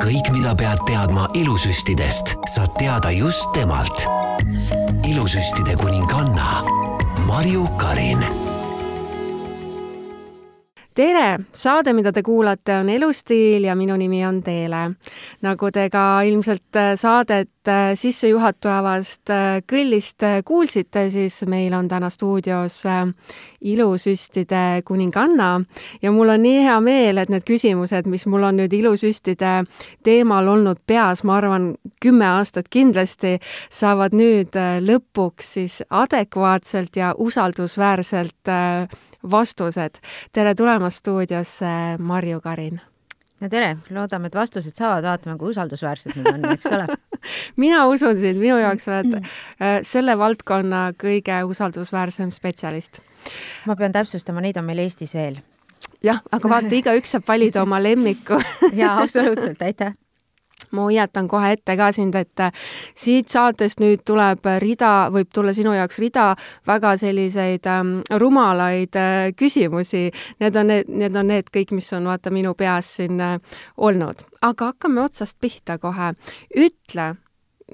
kõik, mida pead teadma ilusüstidest, saad teada just temalt. ilusüstide kuninganna Marju Karin tere, saade, mida te kuulate, on Elustiil ja minu nimi on Teele. nagu te ka ilmselt äh, saadet äh, sissejuhatavast äh, kõllist kuulsite, siis meil on täna stuudios ilusüstide kuninganna ja mul on nii hea meel, et need küsimused, mis mul on nüüd ilusüstide teemal olnud peas, ma arvan, kümme aastat kindlasti, saavad nüüd lõpuks siis adekvaatselt ja usaldusväärselt vastused. tere tulemast stuudiosse, Marju Karin! no tere, loodame, et vastused saavad, vaatame, kui usaldusväärsed need on, eks ole mina usun sind, minu jaoks oled äh, selle valdkonna kõige usaldusväärsem spetsialist. ma pean täpsustama, neid on meil Eestis veel. jah, aga vaata, igaüks saab valida oma lemmiku jaa, absoluutselt, aitäh ma hoiatan kohe ette ka sind, et äh, siit saatest nüüd tuleb rida, võib tulla sinu jaoks rida väga selliseid ähm, rumalaid äh, küsimusi. Need on need, need on need kõik, mis on vaata minu peas siin äh, olnud. aga hakkame otsast pihta kohe. ütle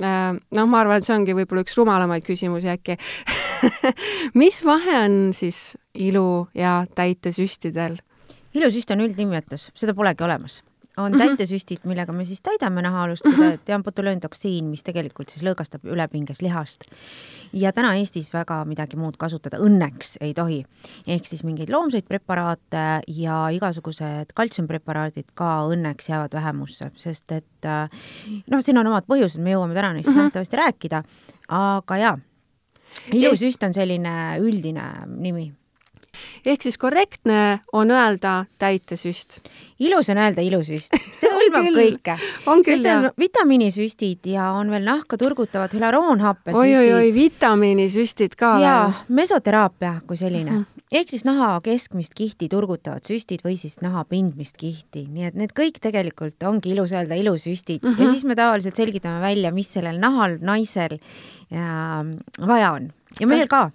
äh,, noh, ma arvan, et see ongi võib-olla üks rumalamaid küsimusi äkki mis vahe on siis ilu ja täitesüstidel? ilusüst on üldnimetus, seda polegi olemas on -hmm. täitesüstid, millega me siis täidame nahaalust ja botulööntoksiin, mis tegelikult siis lõõgastab ülepinges lihast. ja täna Eestis väga midagi muud kasutada õnneks ei tohi. ehk siis mingeid loomseid preparaate ja igasugused kaltsiumpreparaadid ka õnneks jäävad vähemusse, sest et noh, siin on omad põhjused, me jõuame täna neist -hmm. nähtavasti rääkida, aga jaa, ilusüst on selline üldine nimi ehk siis korrektne on öelda täitesüst. ilus on öelda ilusüst, see hõlmab kõike. sest on vitamiinisüstid ja on veel nahka turgutavad hülaroonhappesüstid. oi-oi-oi, vitamiinisüstid ka ja, mesoteraapia kui selline mm. -hmm. ehk siis naha keskmist kihti turgutavad süstid või siis naha pindmist kihti, nii et need kõik tegelikult ongi ilus öelda ilusüstid mm -hmm. ja siis me tavaliselt selgitame välja, mis sellel nahal, naisel ja, vaja on ja mehel ka.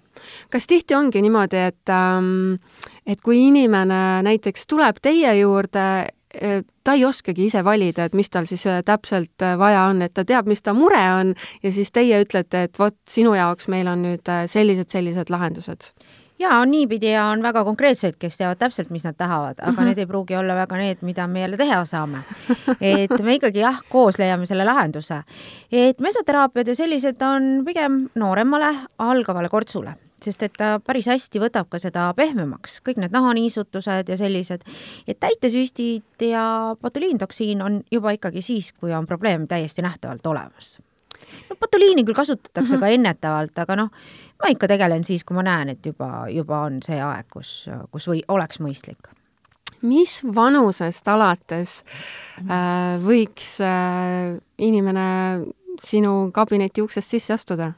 kas tihti ongi niimoodi, et ähm, et kui inimene näiteks tuleb teie juurde, e, ta ei oskagi ise valida, et mis tal siis e, täpselt e, vaja on, et ta teab, mis ta mure on ja siis teie ütlete, et vot sinu jaoks meil on nüüd sellised, sellised lahendused jaa, on niipidi ja on väga konkreetseid, kes teavad täpselt, mis nad tahavad, aga mm -hmm. need ei pruugi olla väga need, mida me jälle teha saame. et me ikkagi jah, koos leiame selle lahenduse. et mesoteraapiad ja sellised on pigem nooremale, algavale kortsule sest et ta päris hästi võtab ka seda pehmemaks, kõik need nahaniisutused ja sellised, et täitesüstid ja botuliintoksiin on juba ikkagi siis, kui on probleem täiesti nähtavalt olemas no botuliini küll kasutatakse mm -hmm. ka ennetavalt, aga noh, ma ikka tegelen siis, kui ma näen, et juba, juba on see aeg, kus, kus või oleks mõistlik mis vanusest alates äh, võiks äh, inimene sinu kabineti uksest sisse astuda?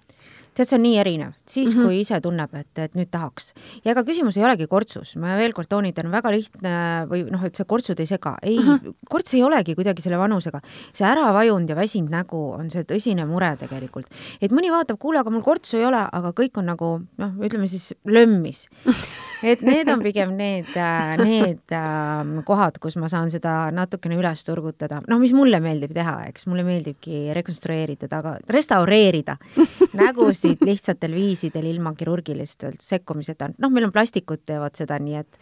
Tead, see on nii erinev, siis mm -hmm. kui ise tunneb, et, et nüüd tahaks. ja ega küsimus ei olegi kortsus, ma veel kord toonitan, väga lihtne või noh, et see kortsud ei sega, ei mm, -hmm. korts ei olegi kuidagi selle vanusega. see ära vajunud ja väsinud nägu on see tõsine mure tegelikult. et mõni vaatab, kuule, aga mul kortsu ei ole, aga kõik on nagu noh, ütleme siis lömmis. et need on pigem need, need ähm, kohad, kus ma saan seda natukene üles turgutada, noh, mis mulle meeldib teha, eks, mulle meeldibki rekonstrueerida taga, restaureerida nägusid tekstisid lihtsatel viisidel ilma kirurgilistelt sekkumiseta. noh, meil on plastikud teevad seda, nii et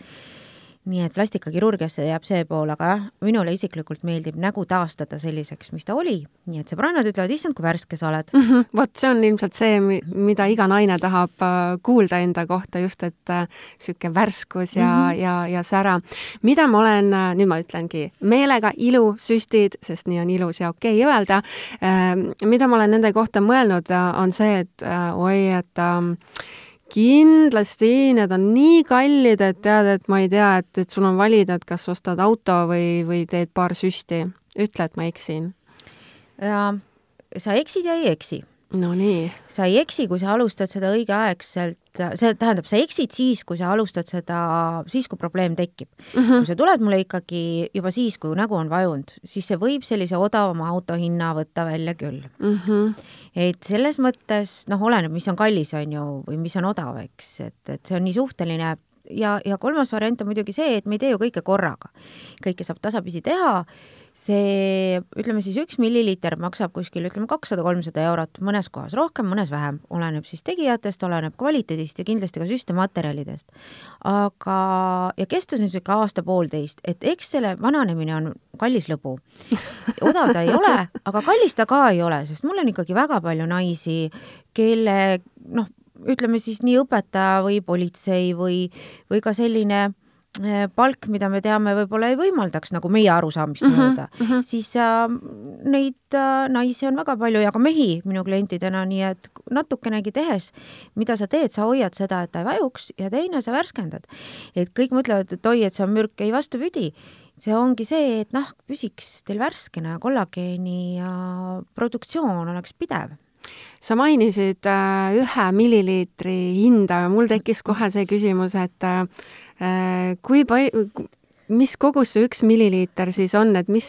nii et plastikakirurgiasse jääb see pool, aga jah, minule isiklikult meeldib nägu taastada selliseks, mis ta oli, nii et sõbrannad ütlevad, issand, kui värske sa oled mm. -hmm. vot see on ilmselt see, mida iga naine tahab äh, kuulda enda kohta, just et niisugune äh, värskus ja mm, -hmm. ja, ja sära. mida ma olen, äh, nüüd ma ütlengi, meelega ilusüstid, sest nii on ilus ja okei okay öelda, mida ma olen nende kohta mõelnud, on see, et oi, et ähm, kindlasti, need on nii kallid, et tead, et ma ei tea, et, et sul on valida, et kas ostad auto või, või teed paar süsti. ütle, et ma eksin. sa eksid ja ei eksi. Nonii. sa ei eksi, kui sa alustad seda õigeaegselt, see tähendab, sa eksid siis, kui sa alustad seda, siis kui probleem tekib mm. -hmm. kui sa tuled mulle ikkagi juba siis, kui nägu on vajunud, siis see võib sellise odavama auto hinna võtta välja küll mm. -hmm et selles mõttes noh, oleneb, mis on kallis, on ju, või mis on odav, eks, et, et see on nii suhteline ja, ja kolmas variant on muidugi see, et me ei tee ju kõike korraga. kõike saab tasapisi teha see, ütleme siis üks milliliiter maksab kuskil, ütleme kakssada, kolmsada eurot, mõnes kohas rohkem, mõnes vähem, oleneb siis tegijatest, oleneb kvaliteedist ja kindlasti ka süstematerjalidest. aga, ja kestus on niisugune aasta-poolteist, et eks selle vananemine on kallis lõbu. odav ta ei ole, aga kallis ta ka ei ole, sest mul on ikkagi väga palju naisi, kelle noh, ütleme siis nii õpetaja või politsei või, või ka selline palk, mida me teame, võib-olla ei võimaldaks nagu meie arusaamist mm -hmm, mööda mm, -hmm. siis äh, neid äh, naisi on väga palju ja ka mehi minu klientidena, nii et natukenegi tehes, mida sa teed, sa hoiad seda, et ta ei vajuks ja teine, sa värskendad. et kõik mõtlevad, et oi, et see on mürk, ei vastupidi, see ongi see, et nahk püsiks teil värskena ja kollageeni ja produktsioon oleks pidev sa mainisid äh, ühe milliliitri hinda ja mul tekkis kohe see küsimus, et äh, Äh, kui palju, mis kogus see üks milliliiter siis on, et mis,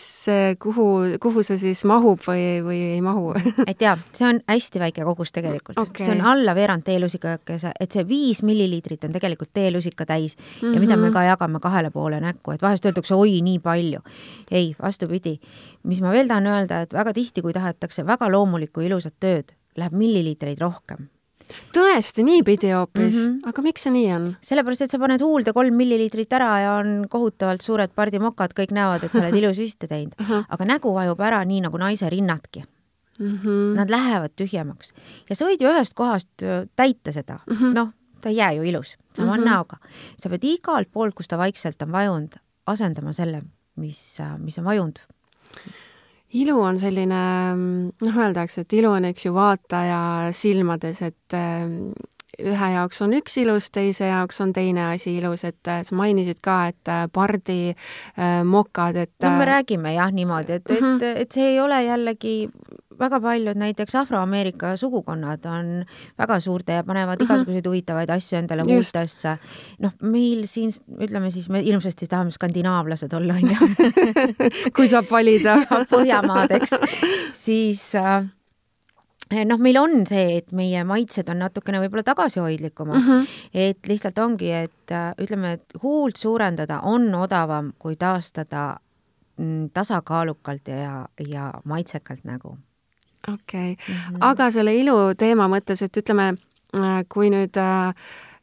kuhu, kuhu see siis mahub või, või ei mahu et jaa, see on hästi väike kogus tegelikult okay., see on alla veerand teelusikakese, et see viis milliliitrit on tegelikult teelusika täis mm -hmm. ja mida me mhm. ka jagame kahele poole näkku, et vahest öeldakse, oi, nii palju. ei, vastupidi. mis ma veel tahan öelda, et väga tihti, kui tahetakse väga loomulikku ilusat tööd, läheb milliliitreid rohkem tõesti, niipidi hoopis mm, -hmm. aga miks see nii on? sellepärast, et sa paned huulde kolm milliliitrit ära ja on kohutavalt suured pardimokad, kõik näevad, et sa oled ilusüste teinud uh, -huh. aga nägu vajub ära nii nagu naise rinnadki mm. -hmm. Nad lähevad tühjemaks ja sa võid ju ühest kohast täita seda mm -hmm., noh, ta ei jää ju ilus, sama mm -hmm. näoga. sa pead igalt poolt, kus ta vaikselt on vajunud, asendama selle, mis, mis on vajunud ilu on selline, noh, öeldakse, et ilu on, eks ju, vaataja silmades, et äh, ühe jaoks on üks ilus, teise jaoks on teine asi ilus, et äh, sa mainisid ka, et äh, pardi mokad, et no me räägime jah niimoodi, et, et, mhm. et see ei ole jällegi väga paljud näiteks Afroameerika sugukonnad on väga suurte ja panevad mhm. igasuguseid huvitavaid asju endale huultesse. noh, meil siin, ütleme siis, me ilmsesti tahame skandinaavlased olla, onju. kui saab valida Põhjamaad, eks, siis äh, noh, meil on see, et meie maitsed on natukene võib-olla tagasihoidlikumad mm, -hmm. et lihtsalt ongi, et äh, ütleme, et huult suurendada on odavam kui taastada mm, tasakaalukalt ja, ja maitsekalt nägu okei okay. mm, -hmm. aga selle ilu teema mõttes, et ütleme, äh, kui nüüd äh,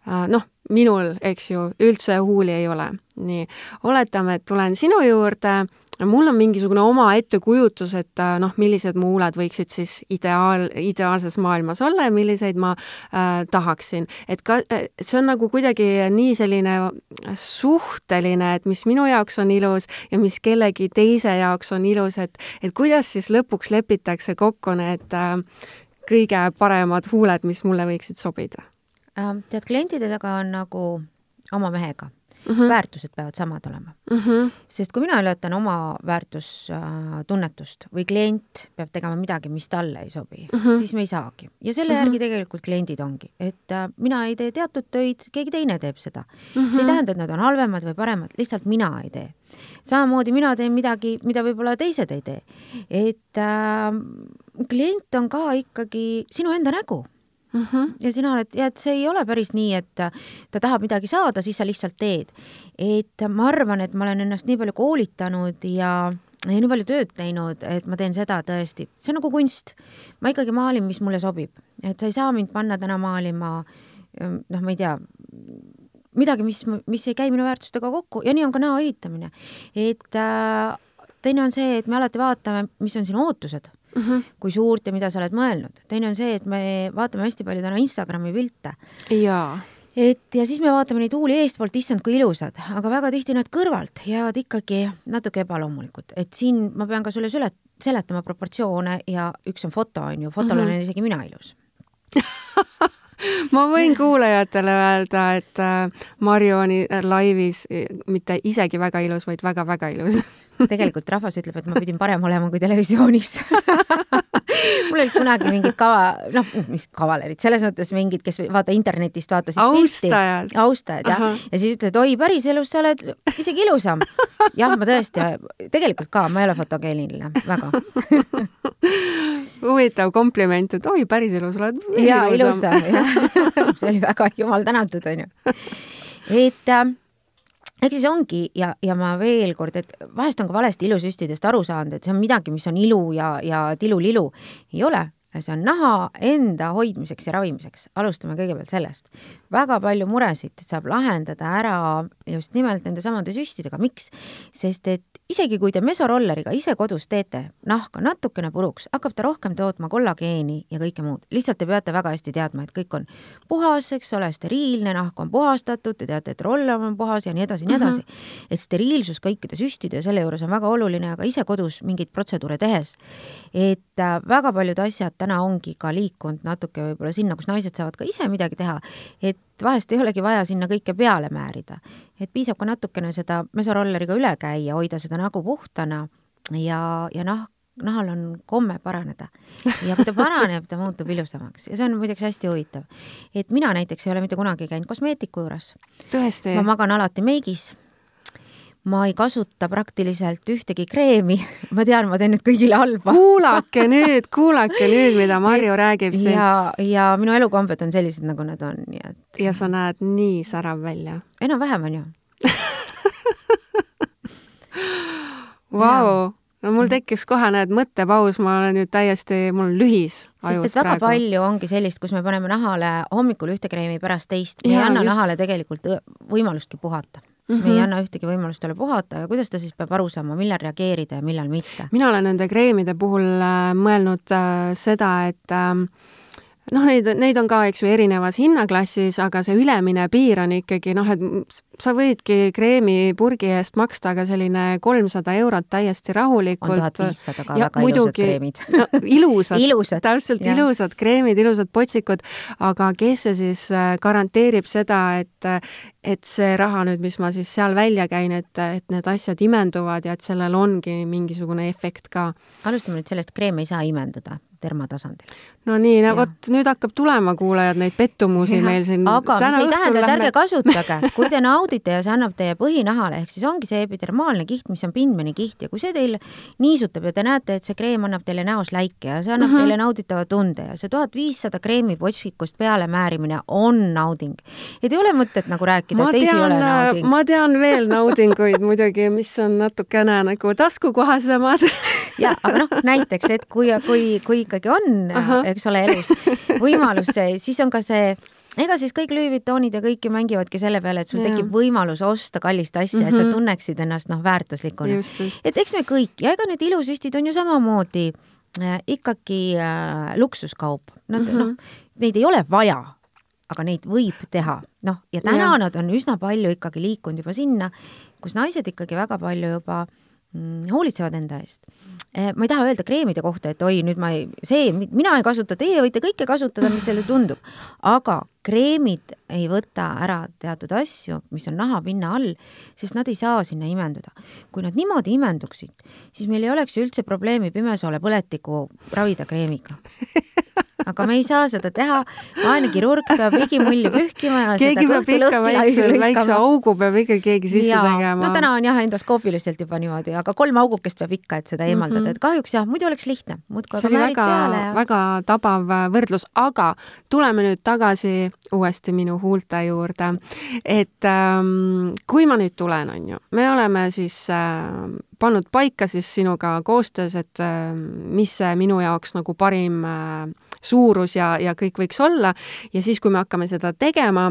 äh, noh, minul, eks ju, üldse huuli ei ole, nii, oletame, et tulen sinu juurde mul on mingisugune oma ettekujutus, et äh, noh, millised mu huuled võiksid siis ideaal, ideaalses maailmas olla ja milliseid ma äh, tahaksin. et ka, äh, see on nagu kuidagi nii selline suhteline, et mis minu jaoks on ilus ja mis kellegi teise jaoks on ilus, et, et kuidas siis lõpuks lepitakse kokku need äh, kõige paremad huuled, mis mulle võiksid sobida? Ähm, tead, klientide taga on nagu oma mehega mm, -hmm. väärtused peavad samad olema mm. -hmm. sest kui mina ületan oma väärtustunnetust või klient peab tegema midagi, mis talle ei sobi mm, -hmm. siis me ei saagi. ja selle mm -hmm. järgi tegelikult kliendid ongi, et äh, mina ei tee teatud töid, keegi teine teeb seda mm. -hmm. see ei tähenda, et nad on halvemad või paremad, lihtsalt mina ei tee. samamoodi mina teen midagi, mida võib-olla teised ei tee. et äh, klient on ka ikkagi sinu enda nägu mm. -hmm. ja sina oled, et see ei ole päris nii, et ta tahab midagi saada, siis sa lihtsalt teed. et ma arvan, et ma olen ennast nii palju koolitanud ja ja nii palju tööd teinud, et ma teen seda tõesti, see on nagu kunst. ma ikkagi maalin, mis mulle sobib, et sa ei saa mind panna täna maalima noh, ma ei tea, midagi, mis, mis ei käi minu väärtustega kokku ja nii on ka näo ehitamine. et äh, teine on see, et me alati vaatame, mis on sinu ootused mm, -hmm. kui suurt ja mida sa oled mõelnud. teine on see, et me vaatame hästi palju täna Instagrami pilte. jaa et ja siis me vaatame neid huuli eestpoolt, issand, kui ilusad, aga väga tihti nad kõrvalt jäävad ikkagi natuke ebaloomulikud, et siin ma pean ka sulle sület-, seletama proportsioone ja üks on foto, on ju, fotol mm -hmm. olen isegi mina ilus ma võin kuulajatele öelda, et äh, Marju on laivis mitte isegi väga ilus, vaid väga-väga ilus tegelikult rahvas ütleb, et ma pidin parem olema kui televisioonis. Mul olid kunagi mingid kava, noh, mis kavalerid, selles mõttes mingid, kes vaata internetist vaatasid austajad, austajad jah, ja siis ütlevad, oi, päriselus sa oled isegi ilusam. jah, ma tõesti, tegelikult ka, ma ei ole fotogeeniline, väga. Huvitav kompliment, et oi, päriselus oled ja, ilusam. jah, see oli väga jumal tänatud, onju. et äh, eks siis ongi ja, ja ma veel kord, et vahest on ka valesti ilusüstidest aru saanud, et see on midagi, mis on ilu ja, ja tilulilu. ei ole, see on naha enda hoidmiseks ja ravimiseks. alustame kõigepealt sellest. väga palju muresid saab lahendada ära just nimelt nendesamade süstidega, miks? sest et isegi kui te mesorolleriga ise kodus teete nahka natukene puruks, hakkab ta rohkem tootma kollageeni ja kõike muud. lihtsalt te peate väga hästi teadma, et kõik on puhas, eks ole, steriilne, nahk on puhastatud, te teate, et roller on puhas ja nii edasi, nii edasi mm. -hmm. et steriilsus kõikide süstide ja selle juures on väga oluline, aga ise kodus mingeid protseduure tehes, et äh, väga paljud asjad täna ongi ka liikunud natuke võib-olla sinna, kus naised saavad ka ise midagi teha, et vahest ei olegi vaja sinna kõike peale määrida. et piisab ka natukene seda mesorolleriga üle käia, hoida seda nägu puhtana ja, ja noh, nahal on komme paraneda. ja kui ta paraneb, ta muutub ilusamaks ja see on muideks hästi huvitav. et mina näiteks ei ole mitte kunagi käinud kosmeetiku juures. ma magan alati meigis ma ei kasuta praktiliselt ühtegi kreemi, ma tean, ma teen nüüd kõigile halba. kuulake nüüd, kuulake nüüd, mida Marju räägib siin. ja, ja minu elukombed on sellised, nagu nad on, nii et. ja sa näed nii särav välja. enam-vähem on ju Vau, no mul tekkis kohe, näed, mõttepaus, ma olen nüüd täiesti, mul on lühis sest et väga praegu. palju ongi sellist, kus me paneme nahale hommikul ühte kreemi, pärast teist, me ei anna just. nahale tegelikult võimalustki puhata mm. -hmm. me ei mhm. anna ühtegi võimalust talle puhata ja kuidas ta siis peab aru saama, millal reageerida ja millal mitte? mina olen nende kreemide puhul äh, mõelnud äh, seda, et äh, noh, neid, neid on ka, eks ju, erinevas hinnaklassis, aga see ülemine piir on ikkagi noh, et sa võidki kreemipurgi eest maksta ka selline kolmsada eurot täiesti rahulikult. on tuhat viissada ka ja, väga muidugi, ilusad kreemid no, ilusad ilusad, täpselt ja. ilusad kreemid, ilusad potsikud, aga kes see siis äh, garanteerib seda, et et see raha nüüd, mis ma siis seal välja käin, et, et need asjad imenduvad ja et sellel ongi mingisugune efekt ka. alustame nüüd sellest, kreeme ei saa imendada termatasandil. no nii, no vot nüüd hakkab tulema, kuulajad, neid pettumusi ja. meil siin. aga see ei tähenda, et ärge kasutage, kui te naudite ja see annab teie põhinahale, ehk siis ongi see epidermaalne kiht, mis on pindmeni kiht ja kui see teil niisutab ja te näete, et see kreem annab teile näos läike ja see annab mhm. -huh. teile nauditava tunde ja see tuhat viissada kreemipotsikust peale määrimine on nauding. et ei ole mõtet nagu rääkida, et teisi ei ole nauding. ma tean veel naudinguid muidugi, mis on natukene nagu taskukohasemad ja, aga noh, näiteks, et kui, kui, kui ikkagi on, eks ole, elus võimalus, siis on ka see ega siis kõik Louis Vuittonid ja kõik ju mängivadki selle peale, et sul ja. tekib võimalus osta kallist asja mm, -hmm. et sa mhm. tunneksid ennast noh, väärtuslikuna. et eks me kõik ja ega need ilusüstid on ju samamoodi äh, ikkagi äh, luksuskaup. Nad mm -hmm. noh, neid ei ole vaja, aga neid võib teha, noh, ja täna ja. nad on üsna palju ikkagi liikunud juba sinna, kus naised ikkagi väga palju juba mm, hoolitsevad enda eest Eh, ma ei taha öelda kreemide kohta, et oi, nüüd ma ei, see, mina ei kasuta, teie võite kõike kasutada, mis teile tundub. aga kreemid ei võta ära teatud asju, mis on nahapinna all, sest nad ei saa sinna imenduda. kui nad niimoodi imenduksid, siis meil ei oleks ju üldse probleemi pimesoole põletiku ravida kreemiga aga me ei saa seda teha, vaene kirurg peab igimulli pühkima ja keegi peab ikka väikse, väikse augu peab ikka keegi sisse ja, tegema. no täna on jah, endoskoopiliselt juba niimoodi, aga kolm augukest peab ikka, et seda eemaldada mm, -hmm. et kahjuks jah, muidu oleks lihtne. see oli väga, ja... väga tabav võrdlus, aga tuleme nüüd tagasi uuesti minu huulte juurde. et ähm, kui ma nüüd tulen, on ju, me oleme siis äh, pannud paika siis sinuga koostöös, et äh, mis see minu jaoks nagu parim äh, suurus ja, ja kõik võiks olla ja siis, kui me hakkame seda tegema,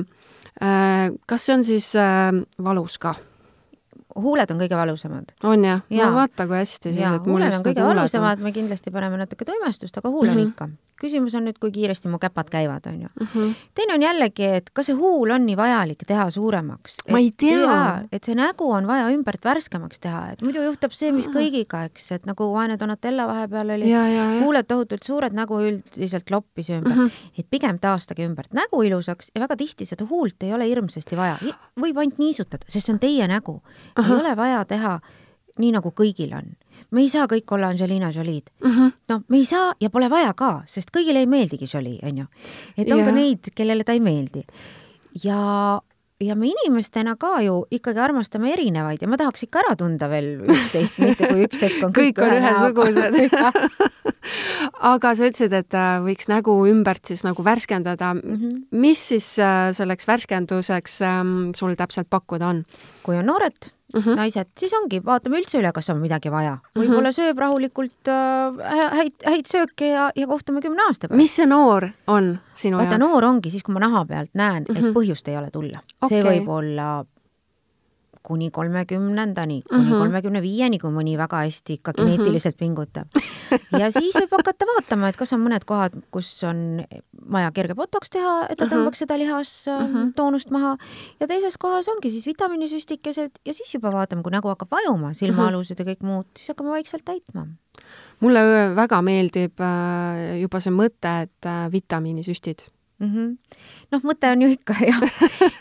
äh, kas see on siis äh, valus ka? Huuled on kõige valusamad. on jah ja.? no vaata, kui hästi siis, et huuled on kõige valusamad, me kindlasti paneme natuke toimestust, aga huul on mm -hmm. ikka küsimus on nüüd, kui kiiresti mu käpad käivad, on ju mm. -hmm. teine on jällegi, et kas see huul on nii vajalik teha suuremaks? ma ei tea. et see nägu on vaja ümbert värskemaks teha, et muidu juhtub see, mis kõigiga, eks, et nagu vaene Donatella vahepeal oli, huuled tohutult suured, nägu üldiselt loppis ümber mm. -hmm. et pigem taastage ümbert nägu ilusaks ja väga tihti seda huult ei ole hirmsasti vaja. võib ainult niisutada, sest see on teie nägu. Ei ole vaja teha nii, nagu kõigil on me ei saa kõik olla Angelina Jolie'd mm. -hmm. no me ei saa ja pole vaja ka, sest kõigile ei meeldigi Jolie, onju. et on yeah. ka neid, kellele ta ei meeldi. ja ja me inimestena ka ju ikkagi armastame erinevaid ja ma tahaks ikka ära tunda veel üksteist, mitte kui üks hetk on kõik, kõik on ühesugused aga sa ütlesid, et äh, võiks nägu ümbert siis nagu värskendada mm. -hmm. mis siis äh, selleks värskenduseks ähm, sul täpselt pakkuda on? kui on noored mm -hmm. naised, siis ongi, vaatame üldse üle, kas on midagi vaja. võib-olla -hmm. sööb rahulikult äh, häid, häid sööke ja, ja kohtume kümne aasta pärast. mis see noor on sinu Vaata, jaoks? noor ongi siis, kui ma naha pealt näen mm, -hmm. et mhm. põhjust ei ole tulla okay.. see võib olla kuni kolmekümnendani, kuni mhm. kolmekümne viieni, kui mõni väga hästi ikka mhm. geneetiliselt pingutab. ja siis võib hakata vaatama, et kas on mõned kohad, kus on vaja kerge botoks teha, et ta tõmbaks seda lihastoonust maha ja teises kohas ongi siis vitamiinisüstikesed ja siis juba vaatame, kui nägu hakkab vajuma, silmaalused ja kõik muud, siis hakkame vaikselt täitma mulle väga meeldib äh, juba see mõte, et äh, vitamiinisüstid mm. -hmm. noh, mõte on ju ikka jah,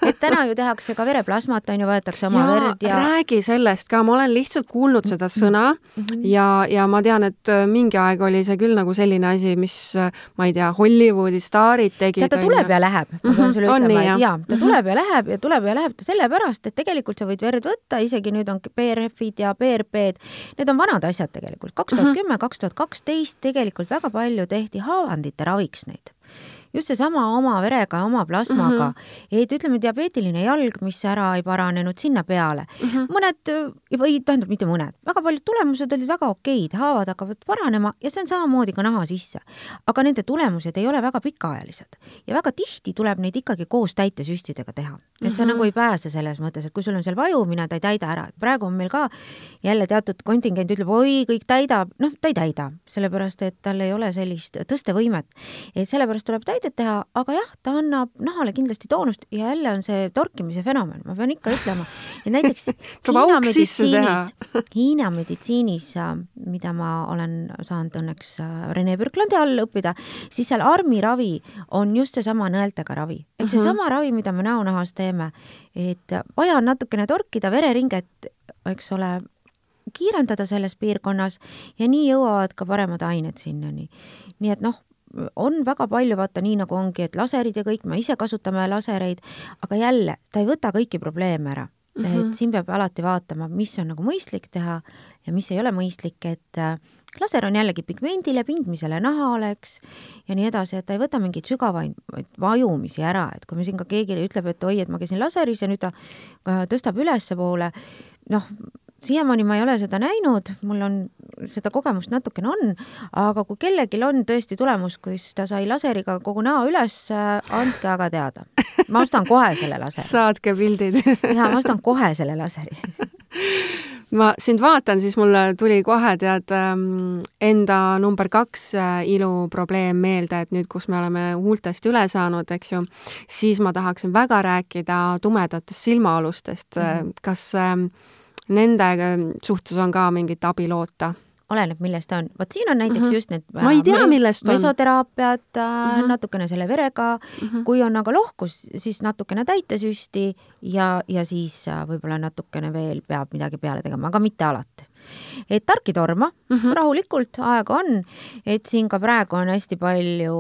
et täna ju tehakse ka vereplasmat, on ju, võetakse oma ja, verd ja räägi sellest ka, ma olen lihtsalt kuulnud seda mhm. sõna mm -hmm. ja, ja ma tean, et äh, mingi aeg oli see küll nagu selline asi, mis äh, ma ei tea, Hollywoodi staarid tegid. tead, ta tuleb ja läheb, ma pean mhm. sulle ütlema, et jaa, ta mhm. tuleb ja läheb ja tuleb ja läheb ta sellepärast, et tegelikult sa võid verd võtta, isegi nüüd on PRF-id ja PRP-d, need on vanad asjad tegelikult, kaks tuhat kümme, kaks tuhat kaksteist tegelikult väga palju tehti haavandite raviks neid just seesama oma verega, oma plasmaga mm, -hmm. et ütleme, diabeetiline jalg, mis ära ei paranenud, sinna peale mm. -hmm. mõned, või tähendab, mitte mõned, väga paljud tulemused olid väga okeid, haavad hakkavad paranema ja see on samamoodi ka naha sisse. aga nende tulemused ei ole väga pikaajalised ja väga tihti tuleb neid ikkagi koos täitesüstidega teha. et sa mm -hmm. nagu ei pääse selles mõttes, et kui sul on seal vajumine, ta ei täida ära, et praegu on meil ka jälle teatud kontingent ütleb, oi, kõik täidab, noh, ta ei täida, sellepärast et tal ei ole sellist tõstevõimet. et sellepärast tuleb täida väidet teha, aga jah, ta annab nahale kindlasti toonust ja jälle on see torkimise fenomen, ma pean ikka ütlema, et näiteks Hiina meditsiinis, Hiina meditsiinis, mida ma olen saanud õnneks äh, Rene Birklandi all õppida, siis seal armiravi on just seesama nõeltega ravi. ehk mhm. seesama uh -huh. ravi, mida me näonahas teeme, et vaja on natukene torkida vereringet, eks ole, kiirendada selles piirkonnas ja nii jõuavad ka paremad ained sinnani. nii et noh, on väga palju, vaata nii nagu ongi, et laserid ja kõik, me ise kasutame lasereid, aga jälle, ta ei võta kõiki probleeme ära mm. -hmm. et siin peab alati vaatama, mis on nagu mõistlik teha ja mis ei ole mõistlik, et äh, laser on jällegi pigmendile, pindmisele nahale, eks, ja nii edasi, et ta ei võta mingeid sügavaid vajumisi ära, et kui me siin ka keegi ütleb, et oi, et ma käisin laseris ja nüüd ta tõstab ülespoole, noh, siiamaani ma ei ole seda näinud, mul on, seda kogemust natukene on, aga kui kellelgi on tõesti tulemus, kus ta sai laseriga kogu näo üles, andke aga teada. ma ostan kohe selle laseri. saatke pildid jaa, ma ostan kohe selle laseri ma sind vaatan, siis mulle tuli kohe tead ähm, enda number kaks äh, iluprobleem meelde, et nüüd, kus me oleme huultest üle saanud, eks ju, siis ma tahaksin väga rääkida tumedatest silmaalustest mm. -hmm. kas äh, nende suhtes on ka mingit abi loota? oleneb, millest ta on. vot siin on näiteks mm -hmm. just need ma ei tea, millest on. mesoteraapiad mm, -hmm. natukene selle verega mm, -hmm. kui on aga lohkus, siis natukene täitesüsti ja, ja siis äh, võib-olla natukene veel peab midagi peale tegema, aga mitte alati et tarki torma mm, -hmm. rahulikult, aega on, et siin ka praegu on hästi palju,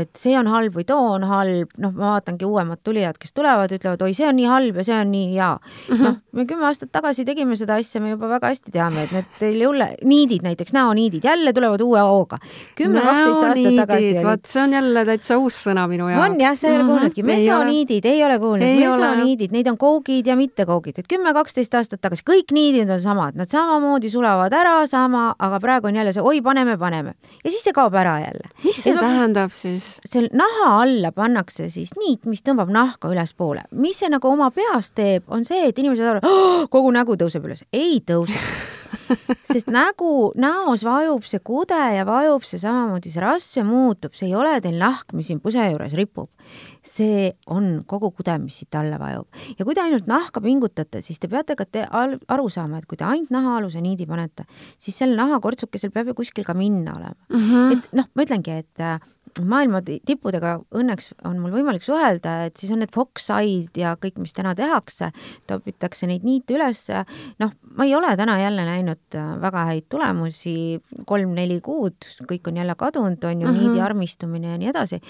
et see on halb või too on halb, noh, ma vaatangi uuemad tulijad, kes tulevad, ütlevad, oi, see on nii halb ja see on nii hea mm. -hmm. noh, me kümme aastat tagasi tegime seda asja, me juba väga hästi teame, et need teil ei ole, niidid näiteks, näoniidid jälle tulevad uue hooga. kümme, kaksteist aastat tagasi. vot see on jälle täitsa uus sõna minu jaoks. on jah, sa ei ole -hmm. kuulnudki, mesoniidid ei ole kuulnud, mesoniidid, neid on koogid ja mittekoogid, et kümme-kaksteist aastat tagasi kõik niidid on samad, nad samamoodi sulavad ära sama, aga praegu on jälle see oi, paneme, paneme ja siis see kaob ära jälle. mis see ja tähendab ma... siis? seal naha alla pannakse siis niit, mis tõmbab nahka ülespoole. mis see nagu oma peas teeb, on see, et inimesed arvavad oh,, kogu nägu tõuseb üles. ei tõuse sest nägu, näos vajub see kude ja vajub see samamoodi, see rasv muutub, see ei ole teil nahk, mis siin puse juures ripub see on kogu kude, mis siit alla vajub. ja kui te ainult nahka pingutate, siis te peate ka te aru saama, et kui te ainult nahaaluse niidi panete, siis sel nahakortsukesel peab ju kuskil ka minna olema mm. -hmm. et noh, ma ütlengi, et äh, maailma tippudega õnneks on mul võimalik suhelda, et siis on need Fox-Eye'd ja kõik, mis täna tehakse, topitakse neid niite üles. noh, ma ei ole täna jälle näinud äh, väga häid tulemusi, kolm-neli kuud, kõik on jälle kadunud, on ju mm, -hmm. niidi armistumine ja nii edasi.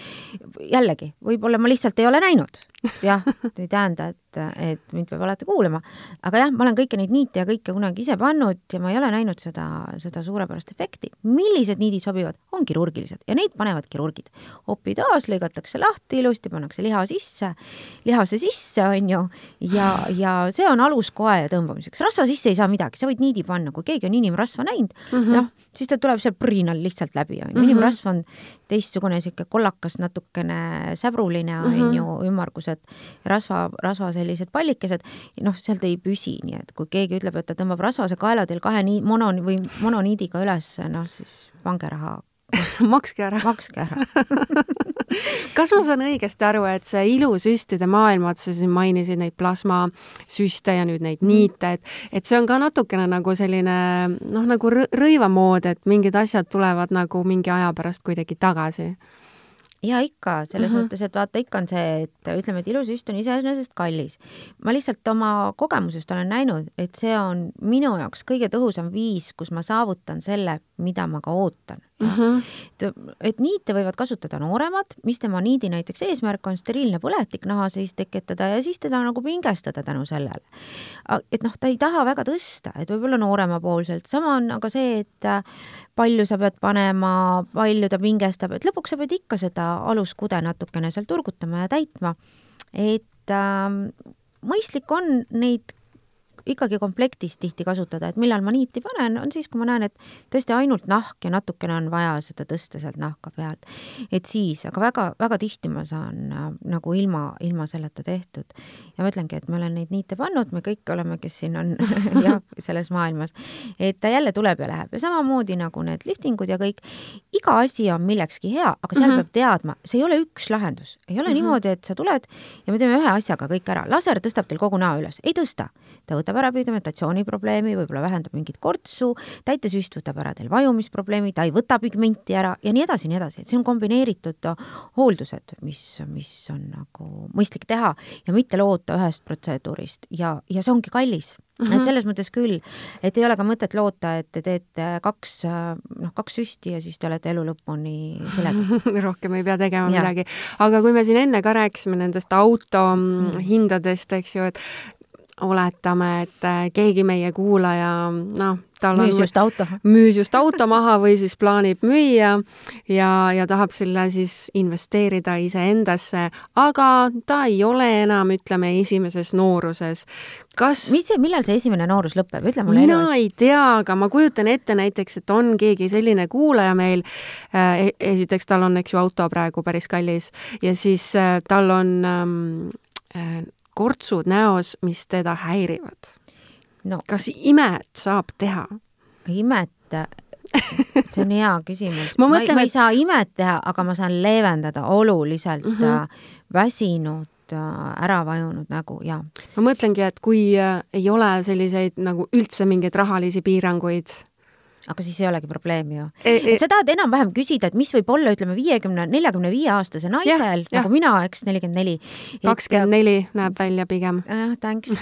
jällegi, võib-olla ma lihtsalt ei ole näinud jah, ei tähenda, et, et mind peab alati kuulama. aga jah, ma olen kõiki neid niite ja kõike kunagi ise pannud ja ma ei ole näinud seda, seda suurepärast efekti. millised niidid sobivad, on kirurgilised ja neid panevad kirurgid. opitaas lõigatakse lahti ilusti, pannakse liha sisse, lihase sisse, on ju, ja, ja see on alus koe tõmbamiseks. rasva sisse ei saa midagi, sa võid niidi panna, kui keegi on inimrasva näinud mm -hmm., noh, siis ta tuleb seal põrinal lihtsalt läbi, on ju. Mhm. inimrasv on teistsugune, niisugune kollakas, natukene säbruline, on mhm. ju, ümmargused rasva, rasva sellised pallikesed, noh, sealt ei püsi, nii et kui keegi ütleb, et ta tõmbab rasvase kaela teil kahe nii-, mono- või mononiidiga üles, noh siis pange raha makske ära. makske ära kas ma saan õigesti aru, et see ilusüstide maailm, vaata sa siin mainisid neid plasmasüste ja nüüd neid mhm. niite, et, et see on ka natukene nagu selline noh, nagu rõivamood, et mingid asjad tulevad nagu mingi aja pärast kuidagi tagasi ja ikka, selles mm -hmm. mõttes, et vaata, ikka on see, et ütleme, et ilusüst on iseenesest kallis. ma lihtsalt oma kogemusest olen näinud, et see on minu jaoks kõige tõhusam viis, kus ma saavutan selle, mida ma ka ootan Mm -hmm. et niite võivad kasutada nooremad, mis tema niidi näiteks eesmärk on steriilne põletik naha sees tekitada ja siis teda nagu pingestada tänu sellele. et noh, ta ei taha väga tõsta, et võib-olla nooremapoolselt, sama on aga see, et äh, palju sa pead panema, palju ta pingestab, et lõpuks sa pead ikka seda aluskude natukene seal turgutama ja täitma. et äh, mõistlik on neid ikkagi komplektis tihti kasutada, et millal ma niiti panen, on siis, kui ma näen, et tõesti ainult nahk ja natukene on vaja seda tõsta sealt nahka pealt. et siis, aga väga-väga tihti ma saan äh, nagu ilma, ilma selleta tehtud. ja ma ütlengi, et ma olen neid niite pannud, me kõik oleme, kes siin on jah, selles maailmas, et ta jälle tuleb ja läheb ja samamoodi nagu need liftingud ja kõik, iga asi on millekski hea, aga seal mm -hmm. peab teadma, see ei ole üks lahendus, ei ole mm -hmm. niimoodi, et sa tuled ja me teeme ühe asjaga kõik ära, laser tõstab teil kogu näo üles, ei tõsta, ta võtab ära pigmentatsiooniprobleemi, võib-olla vähendab mingit kortsu, täitesüst võtab ära teil vajumisprobleemi, ta ei võta pigmenti ära ja nii edasi, nii edasi, et see on kombineeritud hooldused, mis, mis on nagu mõistlik teha ja mitte loota ühest protseduurist ja, ja see ongi kallis Mm -hmm. et mhm. selles mõttes küll, et ei ole ka mõtet loota, et te teete kaks, noh, kaks süsti ja siis te olete elu lõpuni siledad rohkem ei pea tegema ja. midagi. aga kui me siin enne ka rääkisime nendest auto mm. hindadest, eks ju, et oletame, et äh, keegi meie kuulaja, noh, tal müüs on just auto. müüs just auto maha või siis plaanib müüa ja, ja tahab selle siis investeerida iseendasse, aga ta ei ole enam, ütleme, esimeses nooruses. kas mis see, millal see esimene noorus lõpeb, ütle mulle mina elus. ei tea, aga ma kujutan ette näiteks, et on keegi selline kuulaja meil äh,, esiteks tal on, eks ju, auto praegu päris kallis ja siis äh, tal on ähm, äh, kortsud näos, mis teda häirivad no.. kas imet saab teha? imet, see on hea küsimus ma, mõtlen, ma, ma ei et... saa imet teha, aga ma saan leevendada oluliselt mm -hmm. väsinud äh, ära vajunud nägu ja. ma mõtlengi, et kui äh, ei ole selliseid nagu üldse mingeid rahalisi piiranguid aga siis ei olegi probleemi ju e. E sa tahad enam-vähem küsida, et mis võib olla, ütleme, viiekümne, neljakümne viie aastase naisel, nagu mina, eks, nelikümmend neli. kakskümmend neli näeb välja pigem. jah, thanks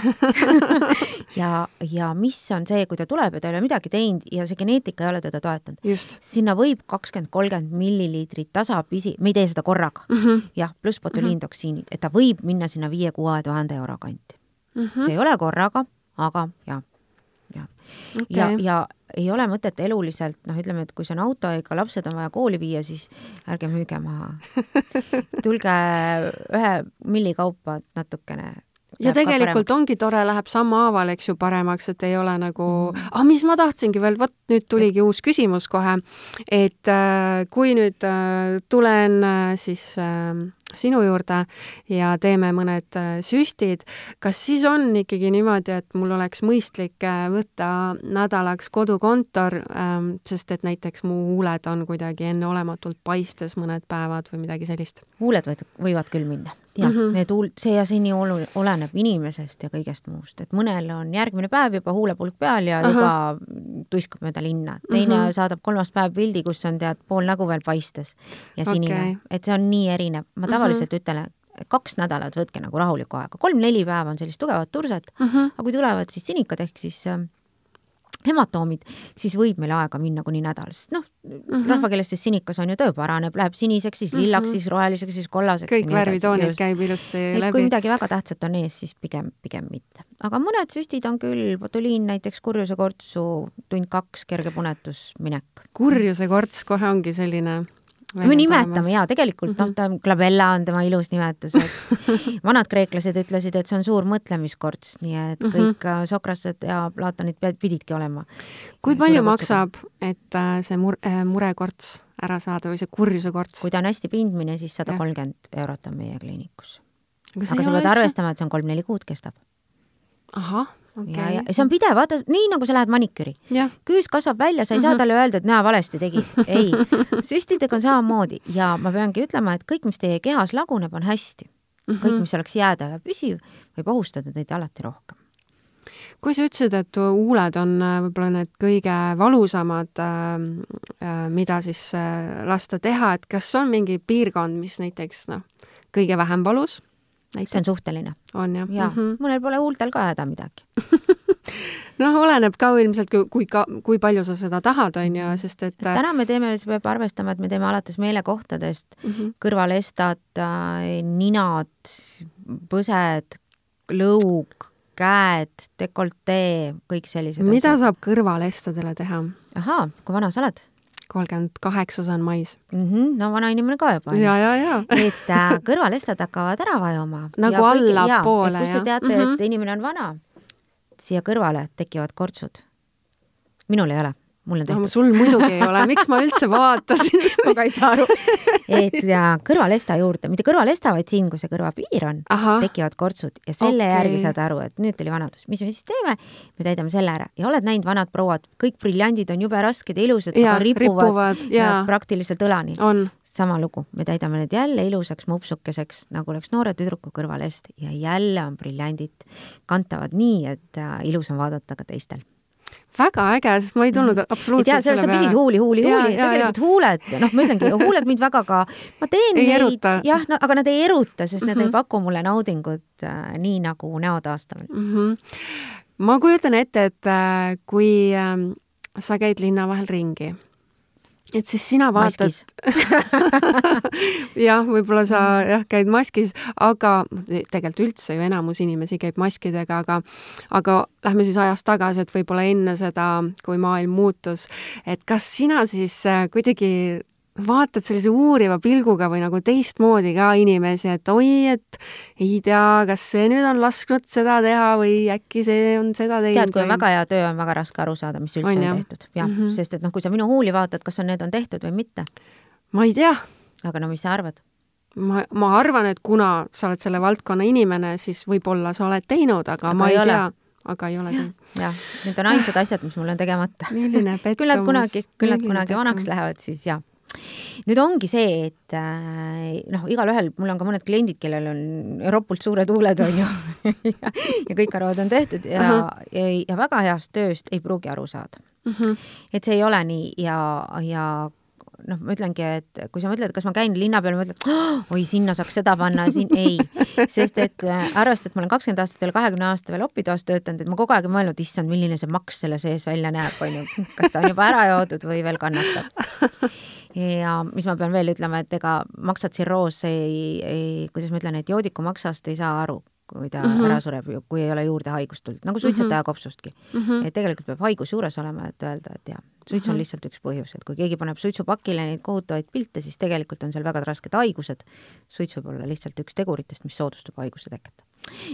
ja, ja mis on see, kui ta tuleb ja ta ei ole midagi teinud ja see geneetika ei ole teda toetanud. sinna võib kakskümmend, kolmkümmend milliliitrit tasapisi, me ei tee seda korraga mm -hmm., jah, pluss botuliintoksiinid, et ta võib minna sinna viie-kuue tuhande euro kanti mm. -hmm. see ei ole korraga, aga jah ja okay., ja, ja ei ole mõtet eluliselt, noh, ütleme, et kui see on auto, ega lapsed on vaja kooli viia, siis ärge müüge maha. tulge ühe milli kaupa natukene ja tegelikult ongi tore, läheb sammhaaval, eks ju, paremaks, et ei ole nagu mm., ah, mis ma tahtsingi veel, vot nüüd tuligi uus küsimus kohe, et äh, kui nüüd äh, tulen äh, siis äh, sinu juurde ja teeme mõned äh, süstid, kas siis on ikkagi niimoodi, et mul oleks mõistlik äh, võtta nädalaks kodukontor, ähm, sest et näiteks mu huuled on kuidagi enneolematult paistes mõned päevad või midagi sellist? huuled võivad, võivad küll minna jah mm, -hmm. need huul-, see ja see nii olu-, oleneb inimesest ja kõigest muust, et mõnel on järgmine päev juba huulepulk peal ja Aha. juba tuiskab mööda linna, teine mm -hmm. saadab kolmas päev pildi, kus on tead pool nägu veel paistes ja sinine okay., et see on nii erinev, ma tavaliselt mm -hmm. ütlen, kaks nädalat võtke nagu rahulikku aega, kolm-neli päeva on sellist tugevat turset mm, -hmm. aga kui tulevad siis sinikad ehk siis äh, hematoomid, siis võib meil aega minna kuni nädal, sest noh mm -hmm. rahvakeeles siis sinikas on ju, töö paraneb, läheb siniseks, siis lillaks mm, -hmm. siis roheliseks, siis kollaseks. kõik värvitoonid käib ilusti et läbi. kui midagi väga tähtsat on ees, siis pigem, pigem mitte. aga mõned süstid on küll, botuliin näiteks kurjusekortsu, tund-kaks, kerge punetus, minek. kurjusekorts kohe ongi selline me nimetame ja tegelikult noh, ta glabella on tema ilus nimetus, eks. vanad kreeklased ütlesid, et see on suur mõtlemiskorts, nii et mhm. kõik mm -hmm. Sokrased ja Platonid pididki olema. kui palju maksab, et äh, see mur-, äh, murekorts ära saada või see kurjusekorts? kui ta on hästi pindmine, siis sada kolmkümmend eurot on meie kliinikus. aga sa pead arvestama, et see on kolm-neli kuud kestab. ahah okay.. ja, ja see on pidev, vaata nii nagu sa lähed maniküri. küüs kasvab välja, sa ei saa mhm. talle öelda, et näe, valesti tegid. ei, süstidega on samamoodi ja ma peangi ütlema, et kõik, mis teie kehas laguneb, on hästi. kõik, mhm. mis oleks jäädav ja püsiv, võib ohustada teid alati rohkem kui sa ütlesid, et huuled on äh, võib-olla need kõige valusamad, äh, äh, mida siis lasta teha, et kas on mingi piirkond, mis näiteks noh, kõige vähem valus see on suhteline. on jah? jaa mm -hmm., mõnel pole huultel ka häda midagi noh, oleneb ka ilmselt, kui ka, kui palju sa seda tahad, on ju, sest et täna me teeme, siis peab arvestama, et me teeme alates meelekohtadest mm -hmm. kõrvalestad, ninad, põsed, lõug, käed, dekoltee, kõik sellised mida asjad. saab kõrvalestadele teha? ahaa, kui vana sa oled? Kolmkümmend kaheksa saan mais mm. -hmm, no vana inimene ka juba. ja, ja, ja. et äh, kõrvalestad hakkavad ära vajuma. nagu allapoole, jah. kus te teate mm, -hmm. et inimene on vana, siia kõrvale tekivad kortsud. minul ei ole mul on tehtud no,. sul muidugi ei ole, miks ma üldse vaatasin ma ka ei saa aru. et ja kõrvalesta juurde, mitte kõrvalesta, vaid siin, kus see kõrvapiir on, tekivad kortsud ja selle okay. järgi saad aru, et nüüd tuli vanadus. mis me siis teeme? me täidame selle ära ja oled näinud, vanad prouad, kõik briljandid on jube rasked ja ilusad, aga ripuvad, ripuvad ja. ja praktiliselt õlani. sama lugu, me täidame need jälle ilusaks mupsukeseks, nagu oleks noore tüdruku kõrvalest ja jälle on briljandid, kantavad nii, et äh, ilus on vaadata ka teistel väga äge, sest ma ei tulnud mm. absoluutselt selle peale. sa pisid huuli, huuli, huuli, tegelikult ja. huuled, noh, ma ütlengi, huuled mind väga ka, ma teen ei neid, jah, no aga nad ei eruta, sest mm -hmm. nad ei mhm. paku mulle naudingut äh, nii nagu näo taastamine mm. -hmm. ma kujutan ette, et äh, kui äh, sa käid linna vahel ringi et siis sina vaatad jah, võib-olla sa jah, käid maskis, aga tegelikult üldse ju enamus inimesi käib maskidega, aga aga lähme siis ajas tagasi, et võib-olla enne seda, kui maailm muutus, et kas sina siis äh, kuidagi vaatad sellise uuriva pilguga või nagu teistmoodi ka inimesi, et oi, et ei tea, kas see nüüd on lasknud seda teha või äkki see on seda teinud. tead, kui on väga hea töö, on väga raske aru saada, mis üldse on, on jah? tehtud. jah mm, -hmm. sest et noh, kui sa minu huuli vaatad, kas on, need on tehtud või mitte? ma ei tea. aga no mis sa arvad? ma, ma arvan, et kuna sa oled selle valdkonna inimene, siis võib-olla sa oled teinud, aga, ma ei, ei tea aga ei ole teinud. jah, need on ainsad asjad, mis mul on tegemata. milline pettumus. küll nad kunagi, küll nad kunagi vanaks lähevad, siis jah nüüd ongi see, et äh, noh, igalühel, mul on ka mõned kliendid, kellel on ropult suured huuled, on ju ja, ja kõik arvavad, on tehtud ja uh, -huh. ja, ja väga heast tööst ei pruugi aru saada uh. -huh. et see ei ole nii ja, ja noh, ma ütlengi, et kui sa mõtled, kas ma käin linna peal, ma ütlen oh,, oi, sinna saaks seda panna, siin ei. sest et äh, arvestades, et ma olen kakskümmend aastat veel, kahekümne aasta veel opitoas töötanud, et ma kogu aeg mõelnud, issand, milline see maks selle sees välja näeb, on ju, kas ta on juba ära joodud või veel kannatab ja mis ma pean veel ütlema, et ega maksatsirroos ei, ei, kuidas ma ütlen, et joodikumaksast ei saa aru, kui ta mm -hmm. ära sureb, kui ei ole juurde haigust tulnud, nagu suitsetaja mm -hmm. kopsustki mm. -hmm. et tegelikult peab haigus juures olema, et öelda, et jaa, suits on mm -hmm. lihtsalt üks põhjus, et kui keegi paneb suitsupakile neid kohutavaid pilte, siis tegelikult on seal väga rasked haigused. suits võib olla lihtsalt üks teguritest, mis soodustab haiguse teket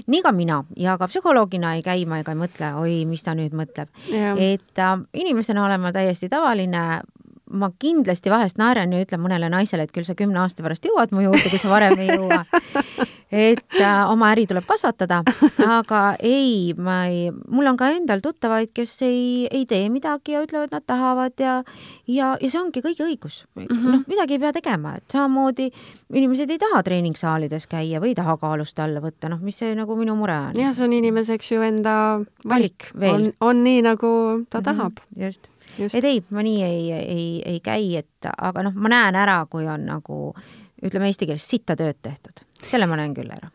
nii ka mina ja ka psühholoogina ei käi ma ega ei mõtle, oi, mis ta nüüd mõtleb. et äh, inimesena olen ma täiesti tavaline, ma kindlasti vahest naeran ja ütlen mõnele naisele, et küll sa kümne aasta pärast jõuad mu juurde, kui sa varem ei jõua. et äh, oma äri tuleb kasvatada, aga ei, ma ei, mul on ka endal tuttavaid, kes ei, ei tee midagi ja ütlevad, nad tahavad ja ja, ja see ongi kõigi õigus mm -hmm.. noh, midagi ei pea tegema, et samamoodi inimesed ei taha treeningsaalides käia või ei taha kaalust alla võtta, noh, mis see nagu minu mure on. jah, see on inimese, eks ju, enda valik, valik. on, on nii, nagu ta mm -hmm. tahab. just et ei, ma nii ei, ei, ei käi, et aga noh, ma näen ära, kui on nagu ütleme eesti keeles sitta tööd tehtud, selle ma näen küll ära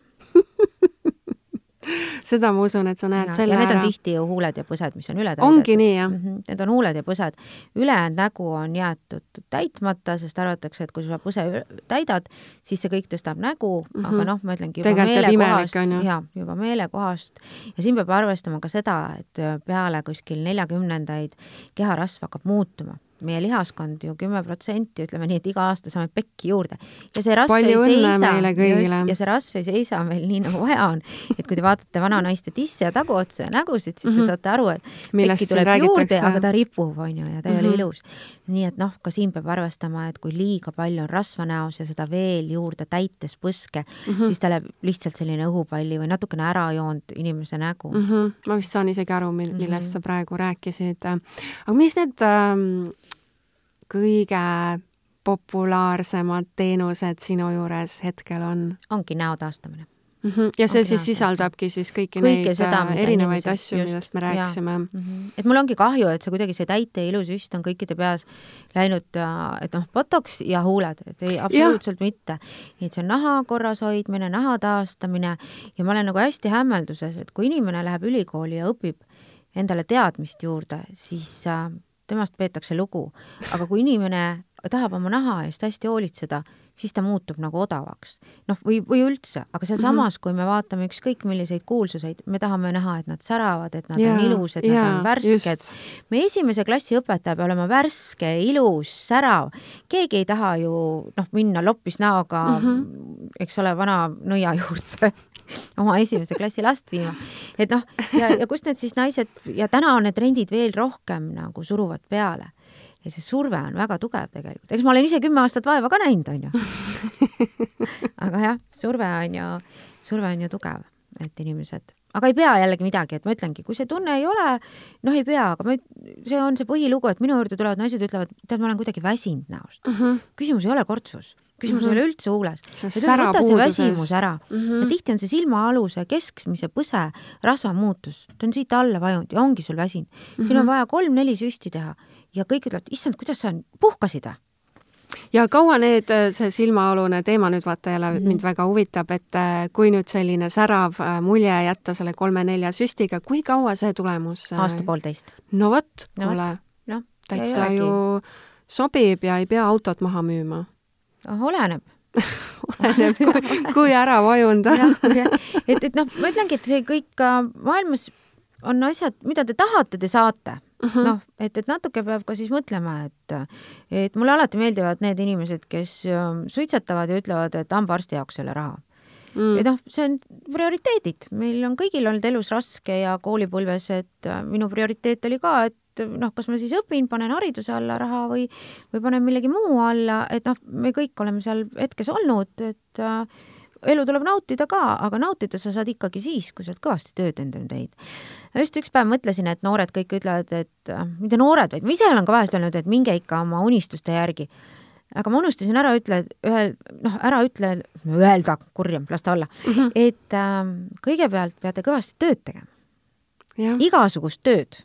seda ma usun, et sa näed ja, selle ja need ära. on tihti ju huuled ja põsed, mis on üle täidetud. ongi nii, jah mm? -hmm. Need on huuled ja põsed. ülejäänud nägu on jäetud täitmata, sest arvatakse, et kui sa põse täidad, siis see kõik tõstab nägu mm, -hmm. aga noh, ma ütlengi juba Tegelikult meelekohast, jaa, juba meelekohast. ja siin peab arvestama ka seda, et peale kuskil neljakümnendaid keharasv hakkab muutuma meie lihaskond ju kümme protsenti, ütleme nii, et iga aasta saame pekki juurde. ja see rasv Palju ei seisa, kõigile. ja see rasv ei seisa meil nii, nagu vaja on. et kui te vaatate vananaiste tisse ja taguotsa ja nägusid, siis te Mhm. saate aru, et Millest pekki tuleb juurde, aga ta ripub, on ju, ja ta ei Mhm. ole ilus. Nii et noh, ka siin peab arvestama, et kui liiga palju on rasva näos ja seda veel juurde täites põske mm. -hmm. siis ta läheb lihtsalt selline õhupalli või natukene ära joonud inimese nägu mm. mm. -hmm. ma vist saan isegi aru, mil-, millest Mhm. sa praegu rääkisid. aga mis need ähm, kõige populaarsemad teenused sinu juures hetkel on ongi näo taastamine. Mm? -hmm. ja see Ongi siis sisaldabki siis kõiki Kõike neid seda, äh, erinevaid asju, millest me rääkisime. mm. -hmm. et mul ongi kahju, et see kuidagi see täite ilusüst on kõikide peas läinud, et noh, botox ja huuled, et ei, absoluutselt ja. mitte. et see on naha korras hoidmine, naha taastamine ja ma olen nagu hästi hämmelduses, et kui inimene läheb ülikooli ja õpib endale teadmist juurde, siis äh, temast peetakse lugu. aga kui inimene tahab oma naha eest hästi hoolitseda, siis ta muutub nagu odavaks. noh, või, või üldse, aga sealsamas, kui me vaatame ükskõik milliseid kuulsuseid, me tahame näha, et nad säravad, et nad Jaa, on ilusad, nad jaa, on värsked meie esimese klassi õpetaja peab olema värske, ilus, särav. keegi ei taha ju noh, minna loppis näoga mm. -hmm. eks ole, vana nõia juurde oma esimese klassi last viima. et noh, ja, ja kust need siis naised ja täna on need trendid veel rohkem nagu suruvad peale. Ja see surve on väga tugev tegelikult, eks ma olen ise kümme aastat vaeva ka näinud, on ju. aga jah, surve on ju, surve on ju tugev, et inimesed aga ei pea jällegi midagi, et ma ütlengi, kui see tunne ei ole, noh, ei pea, aga ma, see on see põhilugu, et minu juurde tulevad naised, ütlevad, tead, ma olen kuidagi väsinud näost mm. -hmm. küsimus ei ole kortsus, küsimus mm -hmm. ei ole üldse huules. See võta see väsimus ära mm. Mhm. -hmm. ja tihti on see silmaaluse keskmise põse rasvamuutus, ta on siit alla vajunud ja ongi sul väsinud mm. -hmm. siin on vaja kolm-neli süsti teha ja kõik ütlevad, issand, kuidas sa puhkasid või? ja kaua need, see silmaalune teema nüüd vaata jälle mm mind väga huvitab, et äh, kui nüüd selline särav äh, mulje jätta selle kolme-nelja süstiga, kui kaua see tulemus? äh, aasta-poolteist. no vot, No kuule, noh, täitsa ju sobib ja ei pea autot maha müüma. oleneb oleneb, kui, kui ära jah, et, et noh, ma ütlengi, et see kõik ka maailmas on asjad, mida te tahate, te saate mm -hmm. noh, et, et natuke peab ka siis mõtlema, et, et mulle alati meeldivad need inimesed, kes ähm, suitsetavad ja ütlevad, et hambaarsti jaoks ei ole raha. Mm.. et noh, see on prioriteedid, meil on kõigil olnud elus raske ja koolipõlves, et äh, minu prioriteet oli ka, et noh, kas ma siis õpin, panen hariduse alla raha või, või panen millegi muu alla, et noh, me kõik oleme seal hetkes olnud, et äh, elu tuleb nautida ka, aga nautida sa saad ikkagi siis, kui sa oled kõvasti tööd endale teinud. just üks päev mõtlesin, et noored kõik ütlevad, et äh, mitte noored, vaid ma ise olen ka vahest öelnud, et minge ikka oma unistuste järgi. aga ma unustasin ära ütle, ühel, noh, ära ütle, öelda, kurjam, las ta olla mm, -hmm. et äh, kõigepealt peate kõvasti tööd tegema. igasugust tööd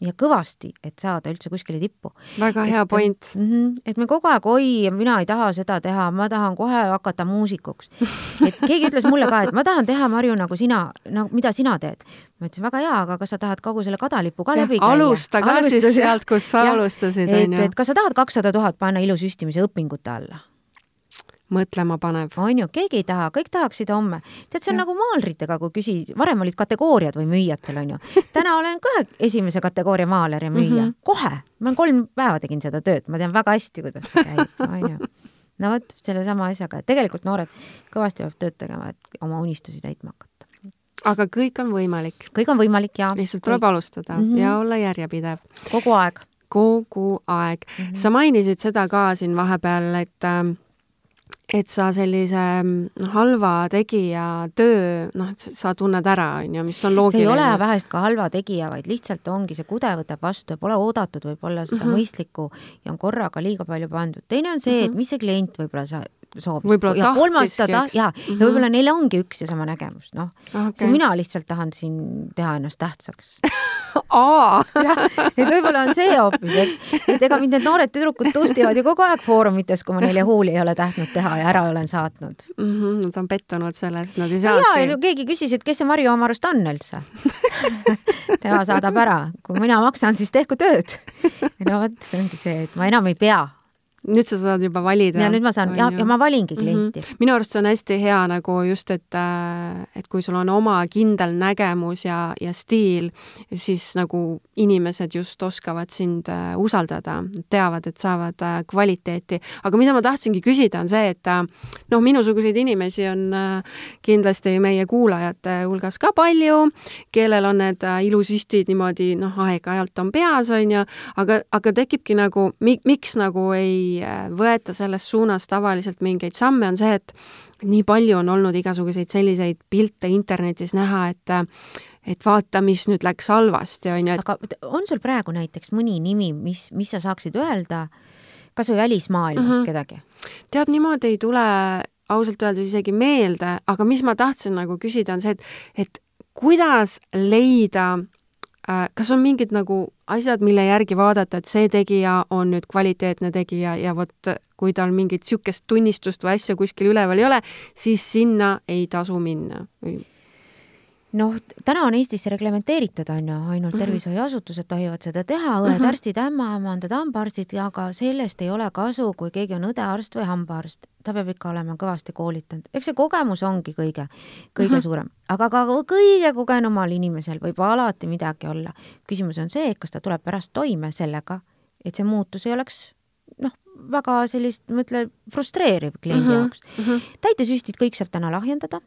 ja kõvasti, et saada üldse kuskile tippu. väga hea et, point mm. -hmm, et me kogu aeg, oi, mina ei taha seda teha, ma tahan kohe hakata muusikuks. et keegi ütles mulle ka, et ma tahan teha, Marju, nagu sina, no mida sina teed. ma ütlesin, väga hea, aga kas sa tahad kogu selle kadalipu ka ja, läbi käia? alusta ka Alustas, siis sealt, kus sa ja, alustasid, on ju. et kas sa tahad kakssada tuhat panna ilusüstimise õpingute alla? Mõtlema panev. on ju, keegi ei taha, kõik tahaksid homme. tead, see on ja. nagu maalritega, kui küsid, varem olid kategooriad või müüjatel, on ju. täna olen ka esimese kategooria maaler ja müüja mm, -hmm. kohe. ma kolm päeva tegin seda tööd, ma tean väga hästi, kuidas see käib, on ju. no vot, sellesama asjaga, et tegelikult noored kõvasti peavad tööd tegema, et oma unistusi täitma hakata. aga kõik on võimalik. kõik on võimalik ja. lihtsalt tuleb alustada mm -hmm. ja olla järjepidev. kogu aeg. kogu aeg mm. -hmm. sa mainisid seda ka siin vahepeal, et äh, et sa sellise noh, halva tegija töö, noh, sa tunned ära, on ju, mis on loogiline. see ei ole vahest ka halva tegija, vaid lihtsalt ongi, see kude võtab vastu ja pole oodatud võib-olla seda mm -hmm. mõistlikku ja on korraga liiga palju pandud. teine on see mm, -hmm. et mis see klient võib-olla sa soovis. võib-olla tahtiski, eks? jaa, ja võib-olla neil ongi üks ja sama nägemus, noh okay.. see mina lihtsalt tahan siin teha ennast tähtsaks aa jah, et võib-olla on see hoopis, eks. et ega mind need noored tüdrukud tustivad ju kogu aeg foorumites, kui ma neile huuli ei ole tahtnud teha ja ära olen saatnud mm. -hmm, Nad on pettunud selles, nad ei saa. jaa, no keegi küsis, et kes see Marju oma arust on üldse tema saadab ära, kui mina maksan, siis tehku tööd. no vot, see ongi see, et ma enam ei pea nüüd sa saad juba valida. ja nüüd ma saan, ja, ja ma valingi mhm. klienti mm. -hmm. minu arust see on hästi hea nagu just, et, äh, et kui sul on oma kindel nägemus ja, ja stiil, siis nagu inimesed just oskavad sind äh, usaldada, teavad, et saavad äh, kvaliteeti. aga mida ma tahtsingi küsida, on see, et noh, minusuguseid inimesi on kindlasti meie kuulajate hulgas ka palju, kellel on need ilusüstid niimoodi noh, aeg-ajalt on peas, on ju, aga, aga tekibki nagu, miks nagu ei ei äh, võeta selles suunas tavaliselt mingeid samme, on see, et nii palju on olnud igasuguseid selliseid pilte internetis näha, et et vaata, mis nüüd läks halvasti, on ju et.... aga on sul praegu näiteks mõni nimi, mis, mis sa saaksid öelda kas või välismaailmast mm -hmm. kedagi? tead, niimoodi ei tule ausalt öeldes isegi meelde, aga mis ma tahtsin nagu küsida, on see, et, et kuidas leida kas on mingid nagu asjad, mille järgi vaadata, et see tegija on nüüd kvaliteetne tegija ja vot kui tal mingit niisugust tunnistust või asja kuskil üleval ei ole, siis sinna ei tasu minna või? Noh, täna on Eestis see reglementeeritud, on ju, ainult mhm. tervishoiuasutused tohivad seda teha, õed, mhm. arstid, ämmaemandad, hambaarstid, aga sellest ei ole kasu, kui keegi on õde-arst või hambaarst. ta peab ikka olema kõvasti koolitanud, eks see kogemus ongi kõige, kõige mm -hmm. suurem, aga ka kõige kogenumal inimesel võib alati midagi olla. küsimus on see, kas ta tuleb pärast toime sellega, et see muutus ei oleks noh, väga sellist, ma ütlen, frustreeriv kliendi mm -hmm. jaoks mm. -hmm. täitesüstid kõik saab täna lahjendada,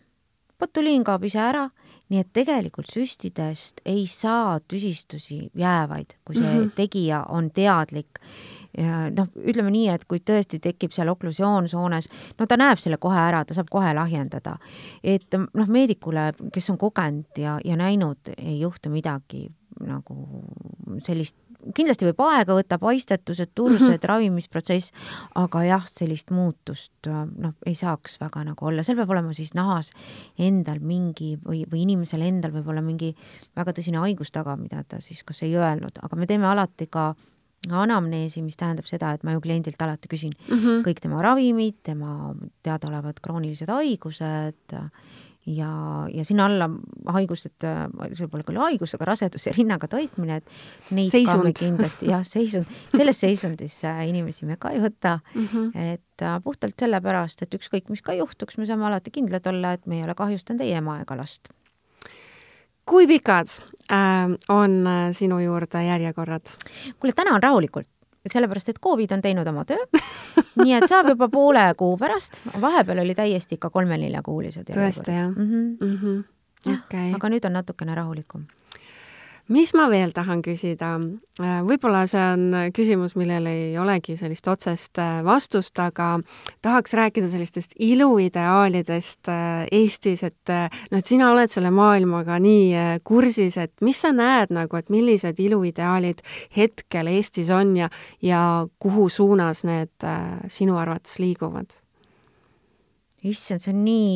botuliin kaob ise ära nii et tegelikult süstidest ei saa tüsistusi jäävaid, kui see mm -hmm. tegija on teadlik ja noh, ütleme nii, et kui tõesti tekib seal oklusioonsoones, no ta näeb selle kohe ära, ta saab kohe lahjendada. et noh, meedikule, kes on kogenud ja, ja näinud, ei juhtu midagi nagu sellist kindlasti võib aega võtta, paistetused, tursed mm, -hmm. ravimisprotsess, aga jah, sellist muutust noh, ei saaks väga nagu olla, seal peab olema siis nahas endal mingi või, või inimesel endal võib olla mingi väga tõsine haigus taga, mida ta siis kas ei öelnud, aga me teeme alati ka anamneesi, mis tähendab seda, et ma ju kliendilt alati küsin mm -hmm. kõik tema ravimid, tema teadaolevad kroonilised haigused ja, ja sinna alla haigused, see pole küll haigus, aga rasedus ja rinnaga toitmine, et neid seisund. ka me kindlasti, jah, seisund, selles seisundis inimesi me ka ei võta mm, -hmm. et äh, puhtalt sellepärast, et ükskõik, mis ka juhtuks, me saame alati kindlad olla, et me ei ole kahjustanud ei ema ega last. kui pikad äh, on äh, sinu juurde järjekorrad? kuule, täna on rahulikult sellepärast, et Covid on teinud oma töö. nii et saab juba poole kuu pärast, vahepeal oli täiesti ikka kolme-neljakuulised. tõesti, jah? -hmm. Mm -hmm. Okay. aga nüüd on natukene rahulikum mis ma veel tahan küsida? Äh, võib-olla see on küsimus, millel ei olegi sellist otsest äh, vastust, aga tahaks rääkida sellistest iluideaalidest äh, Eestis, et noh, et sina oled selle maailmaga nii kursis, et mis sa näed nagu, et millised iluideaalid hetkel Eestis on ja, ja kuhu suunas need sinu arvates liiguvad? Issand, see on nii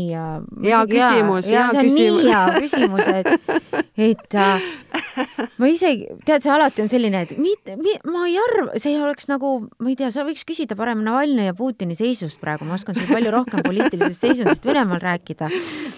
hea küsimus, hea küsimus. nii hea küsimus, et, et äh, ma isegi, tead, see alati on selline, et mi, mi, ma ei arva, see oleks nagu, ma ei tea, sa võiks küsida parem Navalnõi ja Putini seisust praegu, ma oskan sulle palju rohkem poliitilisest seisundist Venemaal rääkida,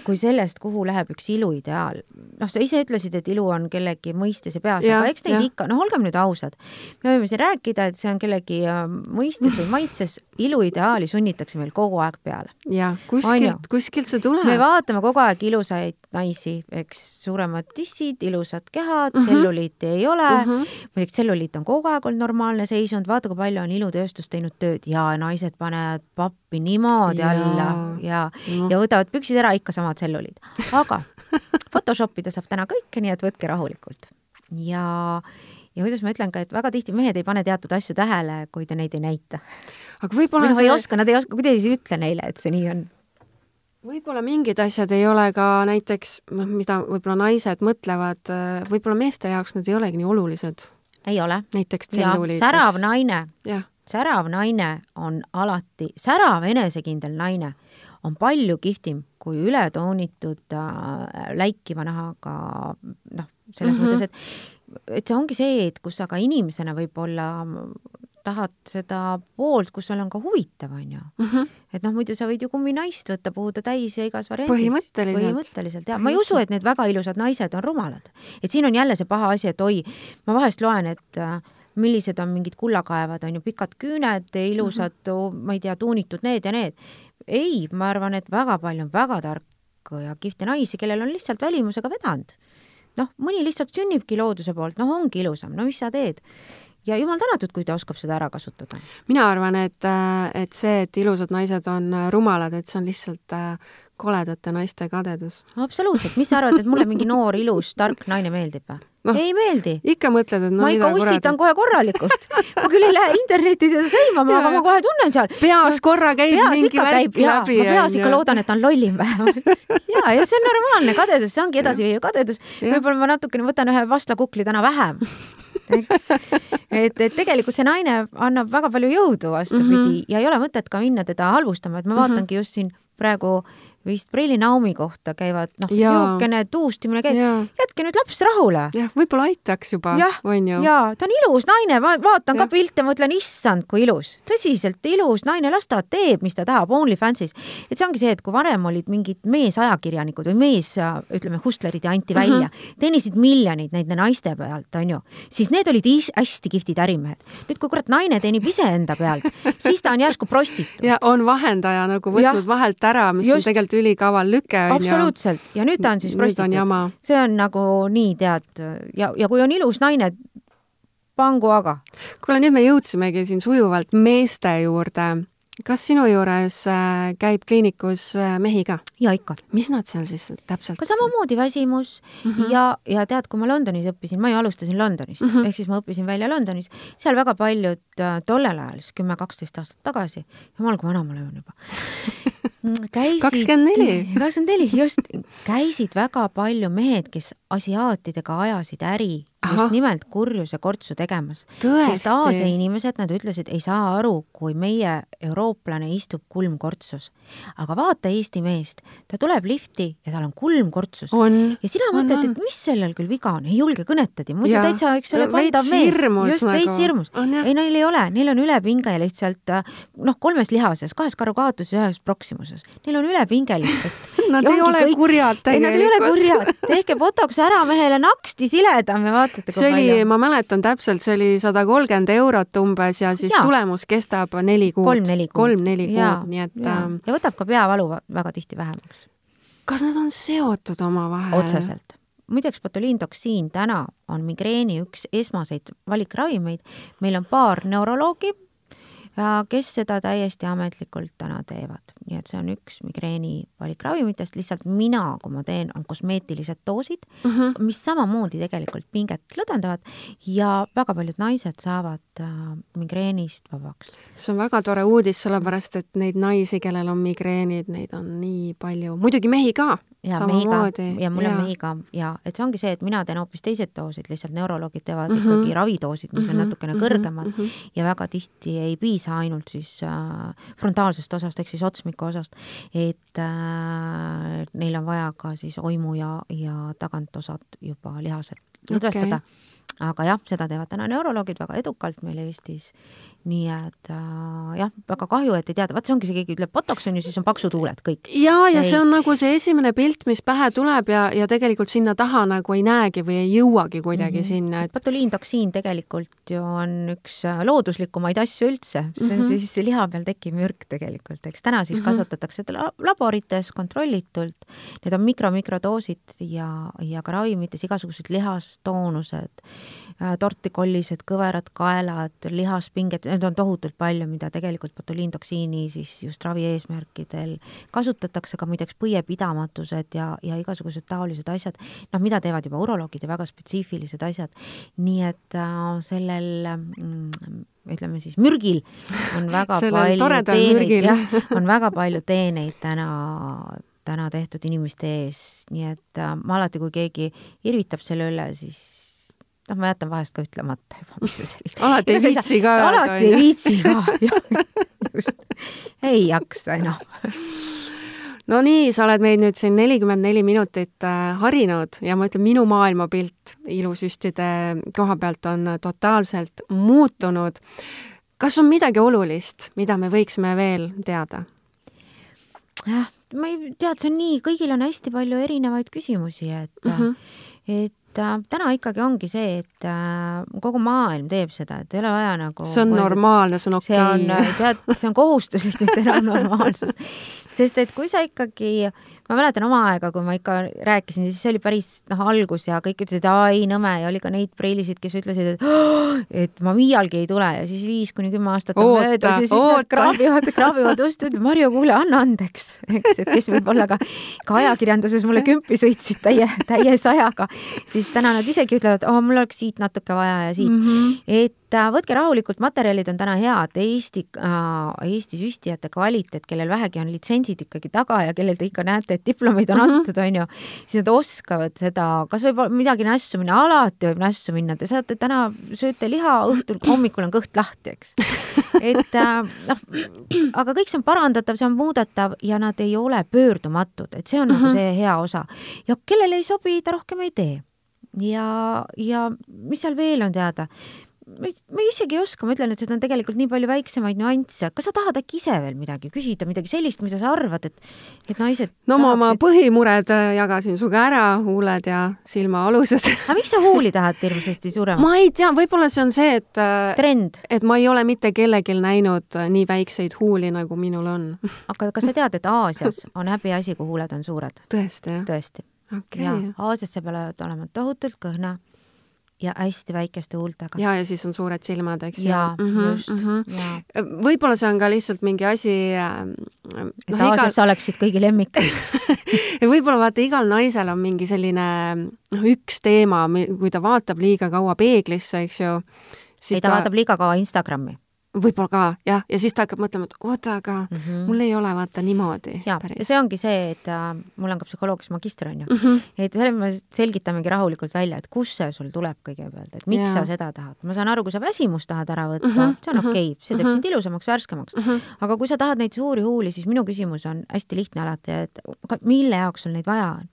kui sellest, kuhu läheb üks iluideaal. noh, sa ise ütlesid, et ilu on kellegi mõistes ja peas, aga eks neid ja. ikka, noh, olgem nüüd ausad, me võime siin rääkida, et see on kellegi äh, mõistes või maitses, iluideaali sunnitakse meil kogu aeg peale. jah kuskilt, kuskilt see tuleb. me vaatame kogu aeg ilusaid naisi, eks, suuremad tissid, ilusad kehad mm, -hmm. tselluliiti ei ole mm. -hmm. muideks tselluliit on kogu aeg olnud normaalne seisund, vaata, kui palju on ilutööstus teinud tööd ja naised panevad pappi niimoodi ja. alla ja no., ja võtavad püksid ära, ikka sama tselluliit. aga Photoshop ida saab täna kõike, nii et võtke rahulikult. ja ja kuidas ma ütlen ka, et väga tihti mehed ei pane teatud asju tähele, kui te neid ei näita. Aga võib-olla noh, see... ei oska, nad ei oska, kuidagi ei ütle neile, et see nii on võib-olla mingid asjad ei ole ka näiteks, noh, mida võib-olla naised mõtlevad, äh, võib-olla meeste jaoks need ei olegi nii olulised. ei ole. näiteks tselluliit. särav naine, särav naine on alati, särav enesekindel naine on palju kihvtim kui ületoonitud äh, läikiva nahaga noh, selles mm -hmm. mõttes, et et see ongi see, et kus sa ka inimesena võib-olla tahad seda poolt, kus sul on ka huvitav, on ju mm. -hmm. et noh, muidu sa võid ju kumminaist võtta, puhu ta täis ja igas variandis. põhimõtteliselt. põhimõtteliselt, jah. ma ei usu, et need väga ilusad naised on rumalad. et siin on jälle see paha asi, et oi, ma vahest loen, et äh, millised on mingid kullakaevad, on ju, pikad küüned, ilusad mm, -hmm. ma ei tea, tuunitud need ja need. ei, ma arvan, et väga palju on väga tarku ja kihvte naisi, kellel on lihtsalt välimusega vedanud. noh, mõni lihtsalt sünnibki looduse poolt, noh, ongi ilusam, no mis sa teed ja jumal tänatud, kui ta oskab seda ära kasutada. mina arvan, et, et see, et ilusad naised on rumalad, et see on lihtsalt äh, koledate naiste kadedus. absoluutselt, mis sa arvad, et mulle mingi noor, ilus, tark naine meeldib või no,? ei meeldi. ikka mõtled, et no ma ikka ussitan kohe korralikult. ma küll ei lähe internetti teda sõimama, aga ma kohe tunnen seal. peas korra käib peas mingi värk läbi. ma peas ikka loodan, et ta on lollim vähemalt. ja, ja see on normaalne kadedus, see ongi edasiviiv kadedus. võib-olla ma natukene võtan ühe vastlakukli täna vähem eks. et, et tegelikult see naine annab väga palju jõudu vastupidi mm -hmm. ja ei ole mõtet ka minna teda halvustama, et ma mhm. vaatangi just siin praegu vist Preili Naumi kohta käivad, noh, niisugune tuustimine käib, jätke nüüd laps rahule. jah, võib-olla aitaks juba, on ju. jaa, ta on ilus naine, ma vaatan ja. ka pilte, mõtlen, issand, kui ilus, tõsiselt ilus naine, las ta teeb, mis ta tahab, OnlyFansis. et see ongi see, et kui varem olid mingid meesajakirjanikud või mees, ütleme, hustlerid ja anti mm -hmm. välja, teenisid miljoneid nende naiste pealt, on ju, siis need olid hästi kihvtid ärimehed. nüüd, kui kurat naine teenib iseenda pealt, siis ta on järsku prostituut. ja on vahendaja nagu võtnud ja. vahelt ära, mis Just. on tegelikult tegelikult ülikaval lüke. absoluutselt ja nüüd ta on siis prostituut. see on nagu nii, tead, ja, ja kui on ilus naine, pangu aga. kuule, nüüd me jõudsimegi siin sujuvalt meeste juurde kas sinu juures äh, käib kliinikus äh, mehi ka? ja ikka. mis nad seal siis täpselt? ka samamoodi väsimus mm -hmm. ja, ja tead, kui ma Londonis õppisin, ma ju alustasin Londonist mm, -hmm. ehk siis ma õppisin välja Londonis, seal väga paljud äh, tollel ajal, siis kümme-kaksteist aastat tagasi, jumal, kui vana ma olen juba käisid kakskümmend neli. kakskümmend neli, just, käisid väga palju mehed, kes asiaatidega ajasid äri Aha. just nimelt kurjuse kortsu tegemas. sest Aasia inimesed, nad ütlesid, ei saa aru, kui meie eurooplane istub kulmkortsus. aga vaata Eesti meest, ta tuleb lifti ja tal on kulmkortsus. ja sina mõtled, et mis sellel küll viga on, ei julge kõnetada, muidu ja. täitsa, eks ole, vandav mees. just nagu..., veits hirmus. ei, neil ei ole, neil on ülepinge lihtsalt noh, kolmes lihases, kahes karukaatuses ja ühes proksimuses. Neil on ülepinge lihtsalt Nad ei ole kõik... kurjad tegelikult. Nad ei ole kurjad, tehke botoks ära mehele naksti siledam ja vaatate, kui palju. ma mäletan täpselt, see oli sada kolmkümmend eurot umbes ja siis ja. tulemus kestab neli kuud. kolm-neli kuud. kolm-neli kuud, nii et. Ähm, ja võtab ka peavalu väga tihti vähemaks. kas need on seotud omavahel? otseselt muideks botuliintoksiin täna on migreeni üks esmaseid valikravimeid. meil on paar neuroloogi, kes seda täiesti ametlikult täna teevad. Nii et see on üks migreeni valikravimitest, lihtsalt mina, kui ma teen, on kosmeetilised doosid mm, -hmm. mis samamoodi tegelikult pinget lõdvendavad ja väga paljud naised saavad äh, migreenist vabaks. see on väga tore uudis, sellepärast et neid naisi, kellel on migreenid, neid on nii palju, muidugi mehi ka ja mehiga ja mul on mehiga ja et see ongi see, et mina teen hoopis teised doosid, lihtsalt neuroloogid teevad mm -hmm. ikkagi ravidoosid, mis on mhm. natukene mm -hmm. kõrgemad mm -hmm. ja väga tihti ei piisa ainult siis äh, frontaalsest osast ehk siis otsmiku osast, et äh, neil on vaja ka siis oimu ja, ja tagantosad juba lihased lõdvestada. Okay aga jah, seda teevad täna neuroloogid väga edukalt. Meil Eestis nii et äh, jah, väga kahju, et ei teata, vaat see ongi see, keegi ütleb botox on ju, siis on paksud huuled, kõik. ja, ja ei. see on nagu see esimene pilt, mis pähe tuleb ja, ja tegelikult sinna taha nagu ei näegi või ei jõuagi kuidagi mm -hmm. sinna et.... botuliintoksiin tegelikult ju on üks äh, looduslikumaid asju üldse, see on mm -hmm. siis liha peal tekkiv mürk tegelikult, eks täna siis mm -hmm. kasvatatakse seda laborites kontrollitult. Need on mikro-mikrodoosid ja, ja ka ravimites igasugused lihastoonused, tortikollised, kõverad kaelad, lihaspinged neid on tohutult palju, mida tegelikult botuliintoksiini siis just ravi eesmärkidel kasutatakse, ka muideks põiepidamatused ja, ja igasugused taolised asjad, noh, mida teevad juba uroloogid ja väga spetsiifilised asjad. nii et äh, sellel mm, ütleme siis mürgil on väga palju teeneid, jah, on väga palju teeneid täna täna tehtud inimeste ees, nii et äh, ma alati, kui keegi irvitab selle üle, siis noh, ma jätan vahest ka ütlemata juba, mis see selline. alati ei viitsi ka. alati ei viitsi ka, jah, just. ei jaksa enam no nii, sa oled meid nüüd siin nelikümmend neli minutit äh, harinud ja ma ütlen, minu maailmapilt ilusüstide koha pealt on totaalselt muutunud. kas on midagi olulist, mida me võiksime veel teada? jah, ma ei tea, et see on nii, kõigil on hästi palju erinevaid küsimusi, et mm, -hmm. et äh, täna ikkagi ongi see, et äh, kogu maailm teeb seda, et ei ole vaja nagu see on normaalne, see on okei okay.. see on, tead, see on kohustuslik, mitte enam normaalsus. sest et kui sa ikkagi ma mäletan oma aega, kui ma ikka rääkisin, siis see oli päris noh, algus ja kõik ütlesid, aa ei nõme ja oli ka neid preilisid, kes ütlesid, et oh, et ma iialgi ei tule ja siis viis kuni kümme aastat on möödas ja siis oota. nad kraabivad, kraabivad ust, ütlevad Marju, kuule, anna andeks, eks, et kes võib-olla ka, ka ajakirjanduses mulle kümpi sõitsid täie, täie sajaga, siis täna nad isegi ütlevad, oh, mul oleks siit natuke vaja ja siit mm. -hmm. et äh, võtke rahulikult, materjalid on täna head, Eesti äh,, Eesti süstijate kvaliteet, kellel vähegi on litsentsid ikkagi taga ja kellel te ikka näete, et diplomeid on mm -hmm. antud, on ju, siis nad oskavad seda, kas võib midagi nässu minna, alati võib nässu minna, te saate täna, sööte liha, õhtul, hommikul on kõht lahti, eks. et äh, noh, aga kõik see on parandatav, see on muudetav ja nad ei ole pöördumatud, et see on mm -hmm. nagu mhm. see hea osa. ja kellele ei sobi, ta rohkem ei tee. ja, ja mis seal veel on teada ma, ma isegi ei oska, ma ütlen, et seda on tegelikult nii palju väiksemaid nüansse, kas sa tahad äkki ise veel midagi küsida, midagi sellist, mida sa arvad, et, et naised no ma oma põhimured äh, jagasin sinuga ära, huuled ja silmaalused aga miks sa huuli tahad hirmsasti suuremaks? ma ei tea, võib-olla see on see, et äh, trend, et ma ei ole mitte kellelgi näinud äh, nii väikseid huuli, nagu minul on. Aga kas sa tead, et Aasias on häbiasi, kui huuled on suured? tõesti, jah? tõesti. Okay.. ja Aasias sa pead olema tohutult kõhna ja hästi väikeste huultega. ja, ja siis on suured silmad, eks ju. jaa mm, -hmm, just mm. -hmm. võib-olla see on ka lihtsalt mingi asi äh, et no, Aasias igal... oleksid kõigi lemmik võib-olla vaata, igal naisel on mingi selline noh, üks teema, kui ta vaatab liiga kaua peeglisse, eks ju. ei, ta, ta vaatab liiga kaua Instagrami võib-olla ka jah, ja siis ta hakkab mõtlema, et oota, aga mm -hmm. mul ei ole vaata niimoodi. ja, ja see ongi see, et äh, mul on ka psühholoogias magister on ju mm, -hmm. et selle me selgitamegi rahulikult välja, et kust see sul tuleb kõigepealt, et miks ja. sa seda tahad. ma saan aru, kui sa väsimust tahad ära võtta mm, -hmm. see on mhm. okei okay., see teeb mm -hmm. sind ilusamaks, värskemaks mm. -hmm. aga kui sa tahad neid suuri huuli, siis minu küsimus on hästi lihtne alati, et mille jaoks ul neid vaja on.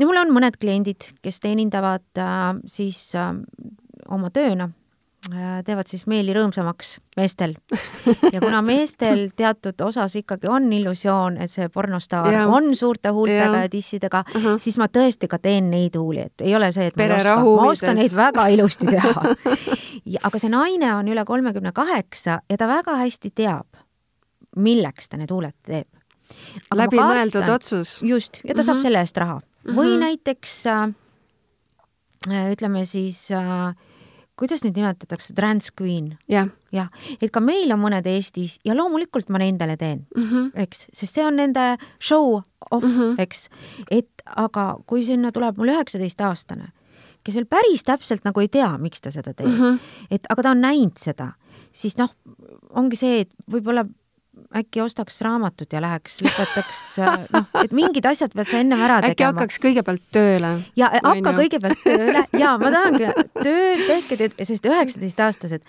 ja mul on mõned kliendid, kes teenindavad äh, siis äh, oma tööna teevad siis meeli rõõmsamaks meestel. ja kuna meestel teatud osas ikkagi on illusioon, et see pornostaar ja. on suurte huultega ja, ja tissidega uh, -huh. siis ma tõesti ka teen neid huuli, et ei ole see, et ma ei oska, ma oskan neid väga ilusti teha. aga see naine on üle kolmekümne kaheksa ja ta väga hästi teab, milleks ta need huuled teeb. läbimõeldud otsus. just, ja ta uh -huh. saab mhm. selle eest raha. või uh -huh. näiteks äh, ütleme siis äh, kuidas neid nimetatakse, trans queen ja.? jah, et ka meil on mõned Eestis ja loomulikult ma nendele teen mm, -hmm. eks, sest see on nende show off mm, -hmm. eks, et aga kui sinna tuleb mul üheksateistaastane, kes veel päris täpselt nagu ei tea, miks ta seda teeb mm, -hmm. et aga ta on näinud seda, siis noh, ongi see, et võib-olla äkki ostaks raamatut ja läheks, lõpetaks, noh, et mingid asjad pead sa ennem ära tegema. äkki hakkaks kõigepealt tööle? ja hakka kõigepealt tööle ja ma tahangi tööd, tehke sest üheksateistaastased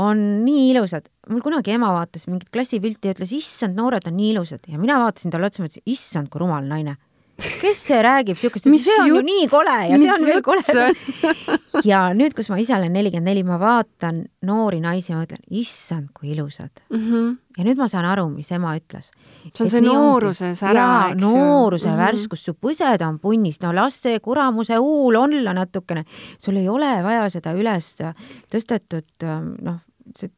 on nii ilusad. mul kunagi ema vaatas mingit klassipilti ja ütles, issand, noored on nii ilusad ja mina vaatasin talle otsa, mõtlesin, issand, kui rumal naine kes see räägib siukest, see on ju nii kole ja see on veel koledam. ja nüüd, kus ma ise olen nelikümmend neli, ma vaatan noori naisi ja ma ütlen, issand, kui ilusad mm. -hmm. ja nüüd ma saan aru, mis ema ütles. see on see nooruse sära, eks ju. nooruse mm -hmm. värskus, su põsed on punnis, no las see kuramuse huul olla natukene. sul ei ole vaja seda üles tõstetud noh,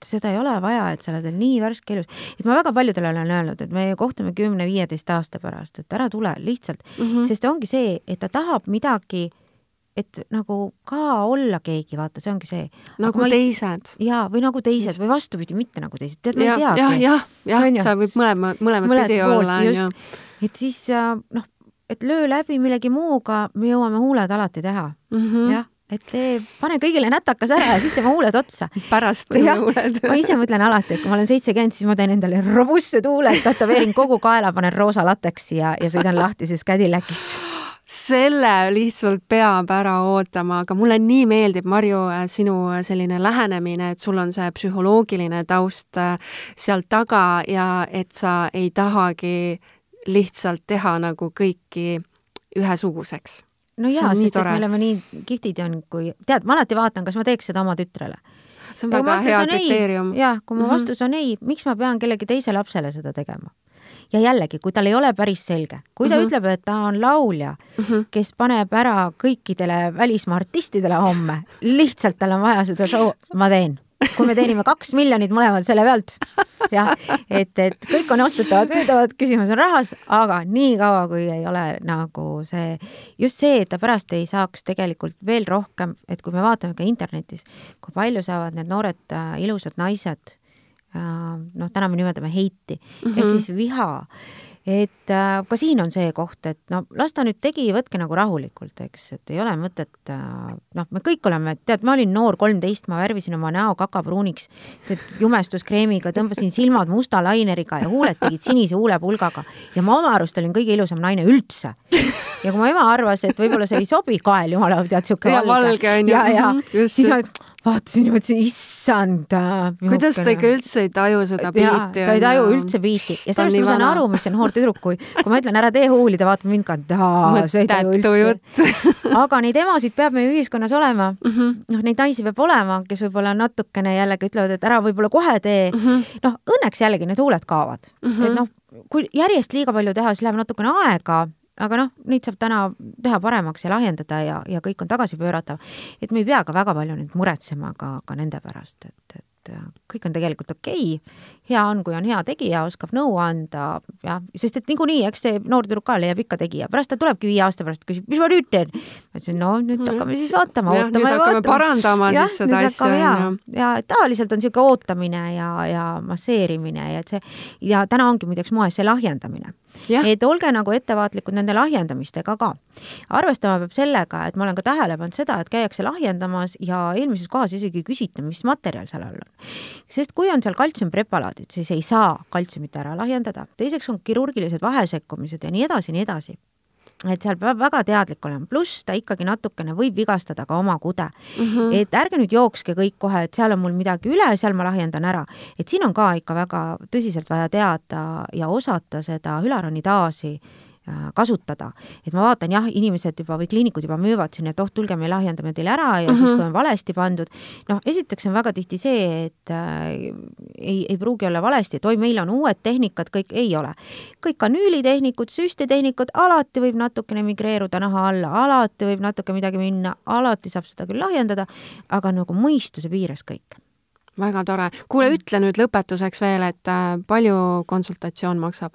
seda ei ole vaja, et sa oled veel nii värske elus. et ma väga paljudele olen öelnud, et me kohtume kümne-viieteist aasta pärast, et ära tule lihtsalt mm, -hmm. sest ongi see, et ta tahab midagi, et nagu ka olla keegi, vaata, see ongi see. nagu teised. jaa, või nagu teised või vastupidi, mitte nagu teised, tead, ma ei teagi. jah, jah, jah, sa võid mõlema, mõlemat Mõled pidi olla, onju. et siis noh, et löö läbi millegi muuga, me jõuame huuled alati teha mm. -hmm. jah et tee, pane kõigile nätakas ära ja siis teeme huuled otsa. pärast teeme huuled. ma ise mõtlen alati, et kui ma olen seitsekümmend, siis ma teen endale robustsed huuled, tätoveerin kogu kaela, panen roosa lateksi ja, ja sõidan lahtises Cadillac'is selle lihtsalt peab ära ootama, aga mulle nii meeldib, Marju, sinu selline lähenemine, et sul on see psühholoogiline taust äh, seal taga ja et sa ei tahagi lihtsalt teha nagu kõiki ühesuguseks. No jaa, sest et me oleme nii kihvtid on, kui, tead, ma alati vaatan, kas ma teeks seda oma tütrele. see on väga hea kriteerium. jah, kui mu Mhm. vastus on ei, miks ma pean kellegi teise lapsele seda tegema? ja jällegi, kui tal ei ole päris selge, kui ta Mhm. ütleb, et ta on laulja, kes paneb ära kõikidele välismaa artistidele homme, lihtsalt tal on vaja seda show, ma teen. Kui me teenime kaks miljonit mõlemad selle pealt, jah, et, et kõik on ostetavad, müüdavad, küsimus on rahas, aga niikaua, kui ei ole nagu see, just see, et ta pärast ei saaks tegelikult veel rohkem, et kui me vaatame ka internetis, kui palju saavad need noored äh, ilusad naised äh, noh, täna me nimetame heiti mm -hmm. ehk siis viha. Et äh, ka siin on see koht, et no las ta nüüd tegi, võtke nagu rahulikult, eks, et ei ole mõtet äh,, noh, me kõik oleme, tead, ma olin noor, kolmteist, ma värvisin oma näo kakapruuniks, jumestuskreemiga, tõmbasin silmad musta laineriga ja huuled tegid sinise huulepulgaga ja ma oma arust olin kõige ilusam naine üldse. ja kui mu ema arvas, et võib-olla see ei sobi kael, jumala, tead, sihuke Ja valge on ju. ja, ja Mhm, just, siis ma just. Vaatasin ja mõtlesin, issand. kuidas ta ikka üldse ei taju seda biiti? ta ei taju üldse biiti ja on sellepärast ma saan aru, mis see noor tüdruk, kui, kui ma ütlen, ära tee huuli, ta vaatab mind ka, see ei taju üldse. aga neid emasid peab meie ühiskonnas olema mm. Mhm. noh, neid naisi peab olema, kes võib-olla natukene jällegi ütlevad, et ära võib-olla kohe tee mm. Mhm. noh, õnneks jällegi need huuled kaovad mm, -hmm. et noh, kui järjest liiga palju teha, siis läheb natukene aega aga noh, neid saab täna teha paremaks ja lahjendada ja, ja kõik on tagasipööratav. et me ei pea ka väga palju nüüd muretsema ka, ka nende pärast, et, et kõik on tegelikult okei okay. Hea on, kui on hea tegija, oskab nõu anda, jah, sest et niikuinii, eks see noor tüdruk ka leiab ikka tegija, pärast ta tulebki viie aasta pärast, küsib, mis ma nüüd teen. ma ütlesin, no nüüd hakkame siis vaatama, ootama ja vaatama. parandama jah, siis seda asja, ja, ja tavaliselt on niisugune ootamine ja, ja masseerimine ja et see ja täna ongi muideks moes see lahjendamine. Et olge nagu ettevaatlikud nende lahjendamistega ka. arvestama peab sellega, et ma olen ka tähele pannud seda, et käiakse lahjendamas ja eelmises kohas isegi küsita, mis materjal seal all on. sest kui on seal kaltsiumpreparaadid, siis ei saa kaltsiumit ära lahjendada. teiseks on kirurgilised vahesekkumised ja nii edasi, nii edasi et seal peab väga teadlik olema, pluss ta ikkagi natukene võib vigastada ka oma kude mm. -hmm. et ärge nüüd jookske kõik kohe, et seal on mul midagi üle, seal ma lahjendan ära. et siin on ka ikka väga tõsiselt vaja teada ja osata seda hülaronidaasi kasutada. et ma vaatan jah, inimesed juba või kliinikud juba müüvad siin, et oh, tulge, me lahjendame teile ära ja mm -hmm. siis, kui on valesti pandud, noh, esiteks on väga tihti see, et äh, ei, ei pruugi olla valesti, et oi, meil on uued tehnikad, kõik ei ole. kõik kanüülitehnikud, süstitehnikud, alati võib natukene migreeruda naha alla, alati võib natuke midagi minna, alati saab seda küll lahjendada, aga nagu mõistuse piires kõik väga tore. kuule, ütle nüüd lõpetuseks veel, et äh, palju konsultatsioon maksab?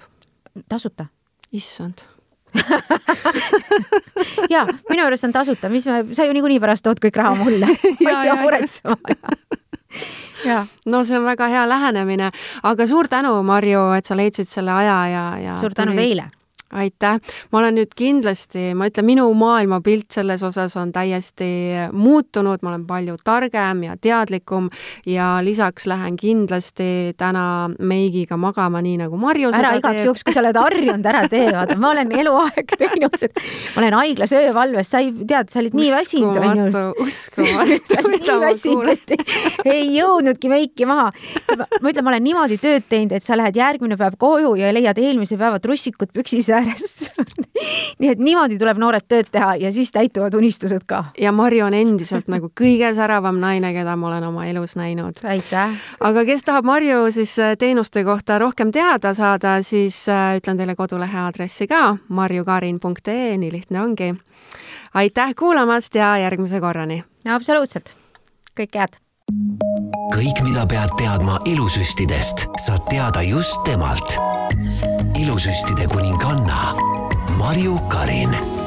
tasuta issand. ja minu juures on tasuta, mis me, sa ju niikuinii pärast tood kõik raha mulle. ma ei Ja, pea muretsema. ja no see on väga hea lähenemine, aga suur tänu, Marju, et sa leidsid selle aja ja, ja suur tänu teile aitäh, ma olen nüüd kindlasti, ma ütlen, minu maailmapilt selles osas on täiesti muutunud, ma olen palju targem ja teadlikum ja lisaks lähen kindlasti täna meigiga magama, nii nagu Marju ära igaks juhuks, kui sa oled harjunud, ära tee, vaata, ma olen eluaeg teinud seda. ma olen haiglas öövalves, sa ei, tead, sa olid nii väsinud, onju. uskumatu, olid mida ma kuulen. ei jõudnudki meiki maha. ma ütlen, ma olen niimoodi tööd teinud, et sa lähed järgmine päev koju ja leiad eelmise päeva trussikud püksis ääres. nii et niimoodi tuleb noored tööd teha ja siis täituvad unistused ka. ja Marju on endiselt nagu kõige säravam naine, keda ma olen oma elus näinud. aitäh. aga kes tahab Marju siis äh, teenuste kohta rohkem teada saada, siis äh, ütlen teile kodulehe aadressi ka, marjukarin.ee, nii lihtne ongi. aitäh kuulamast ja järgmise korrani! absoluutselt, kõike head kõik, mida pead teadma ilusüstidest, saad teada just temalt. ilusüstide kuninganna Marju Karin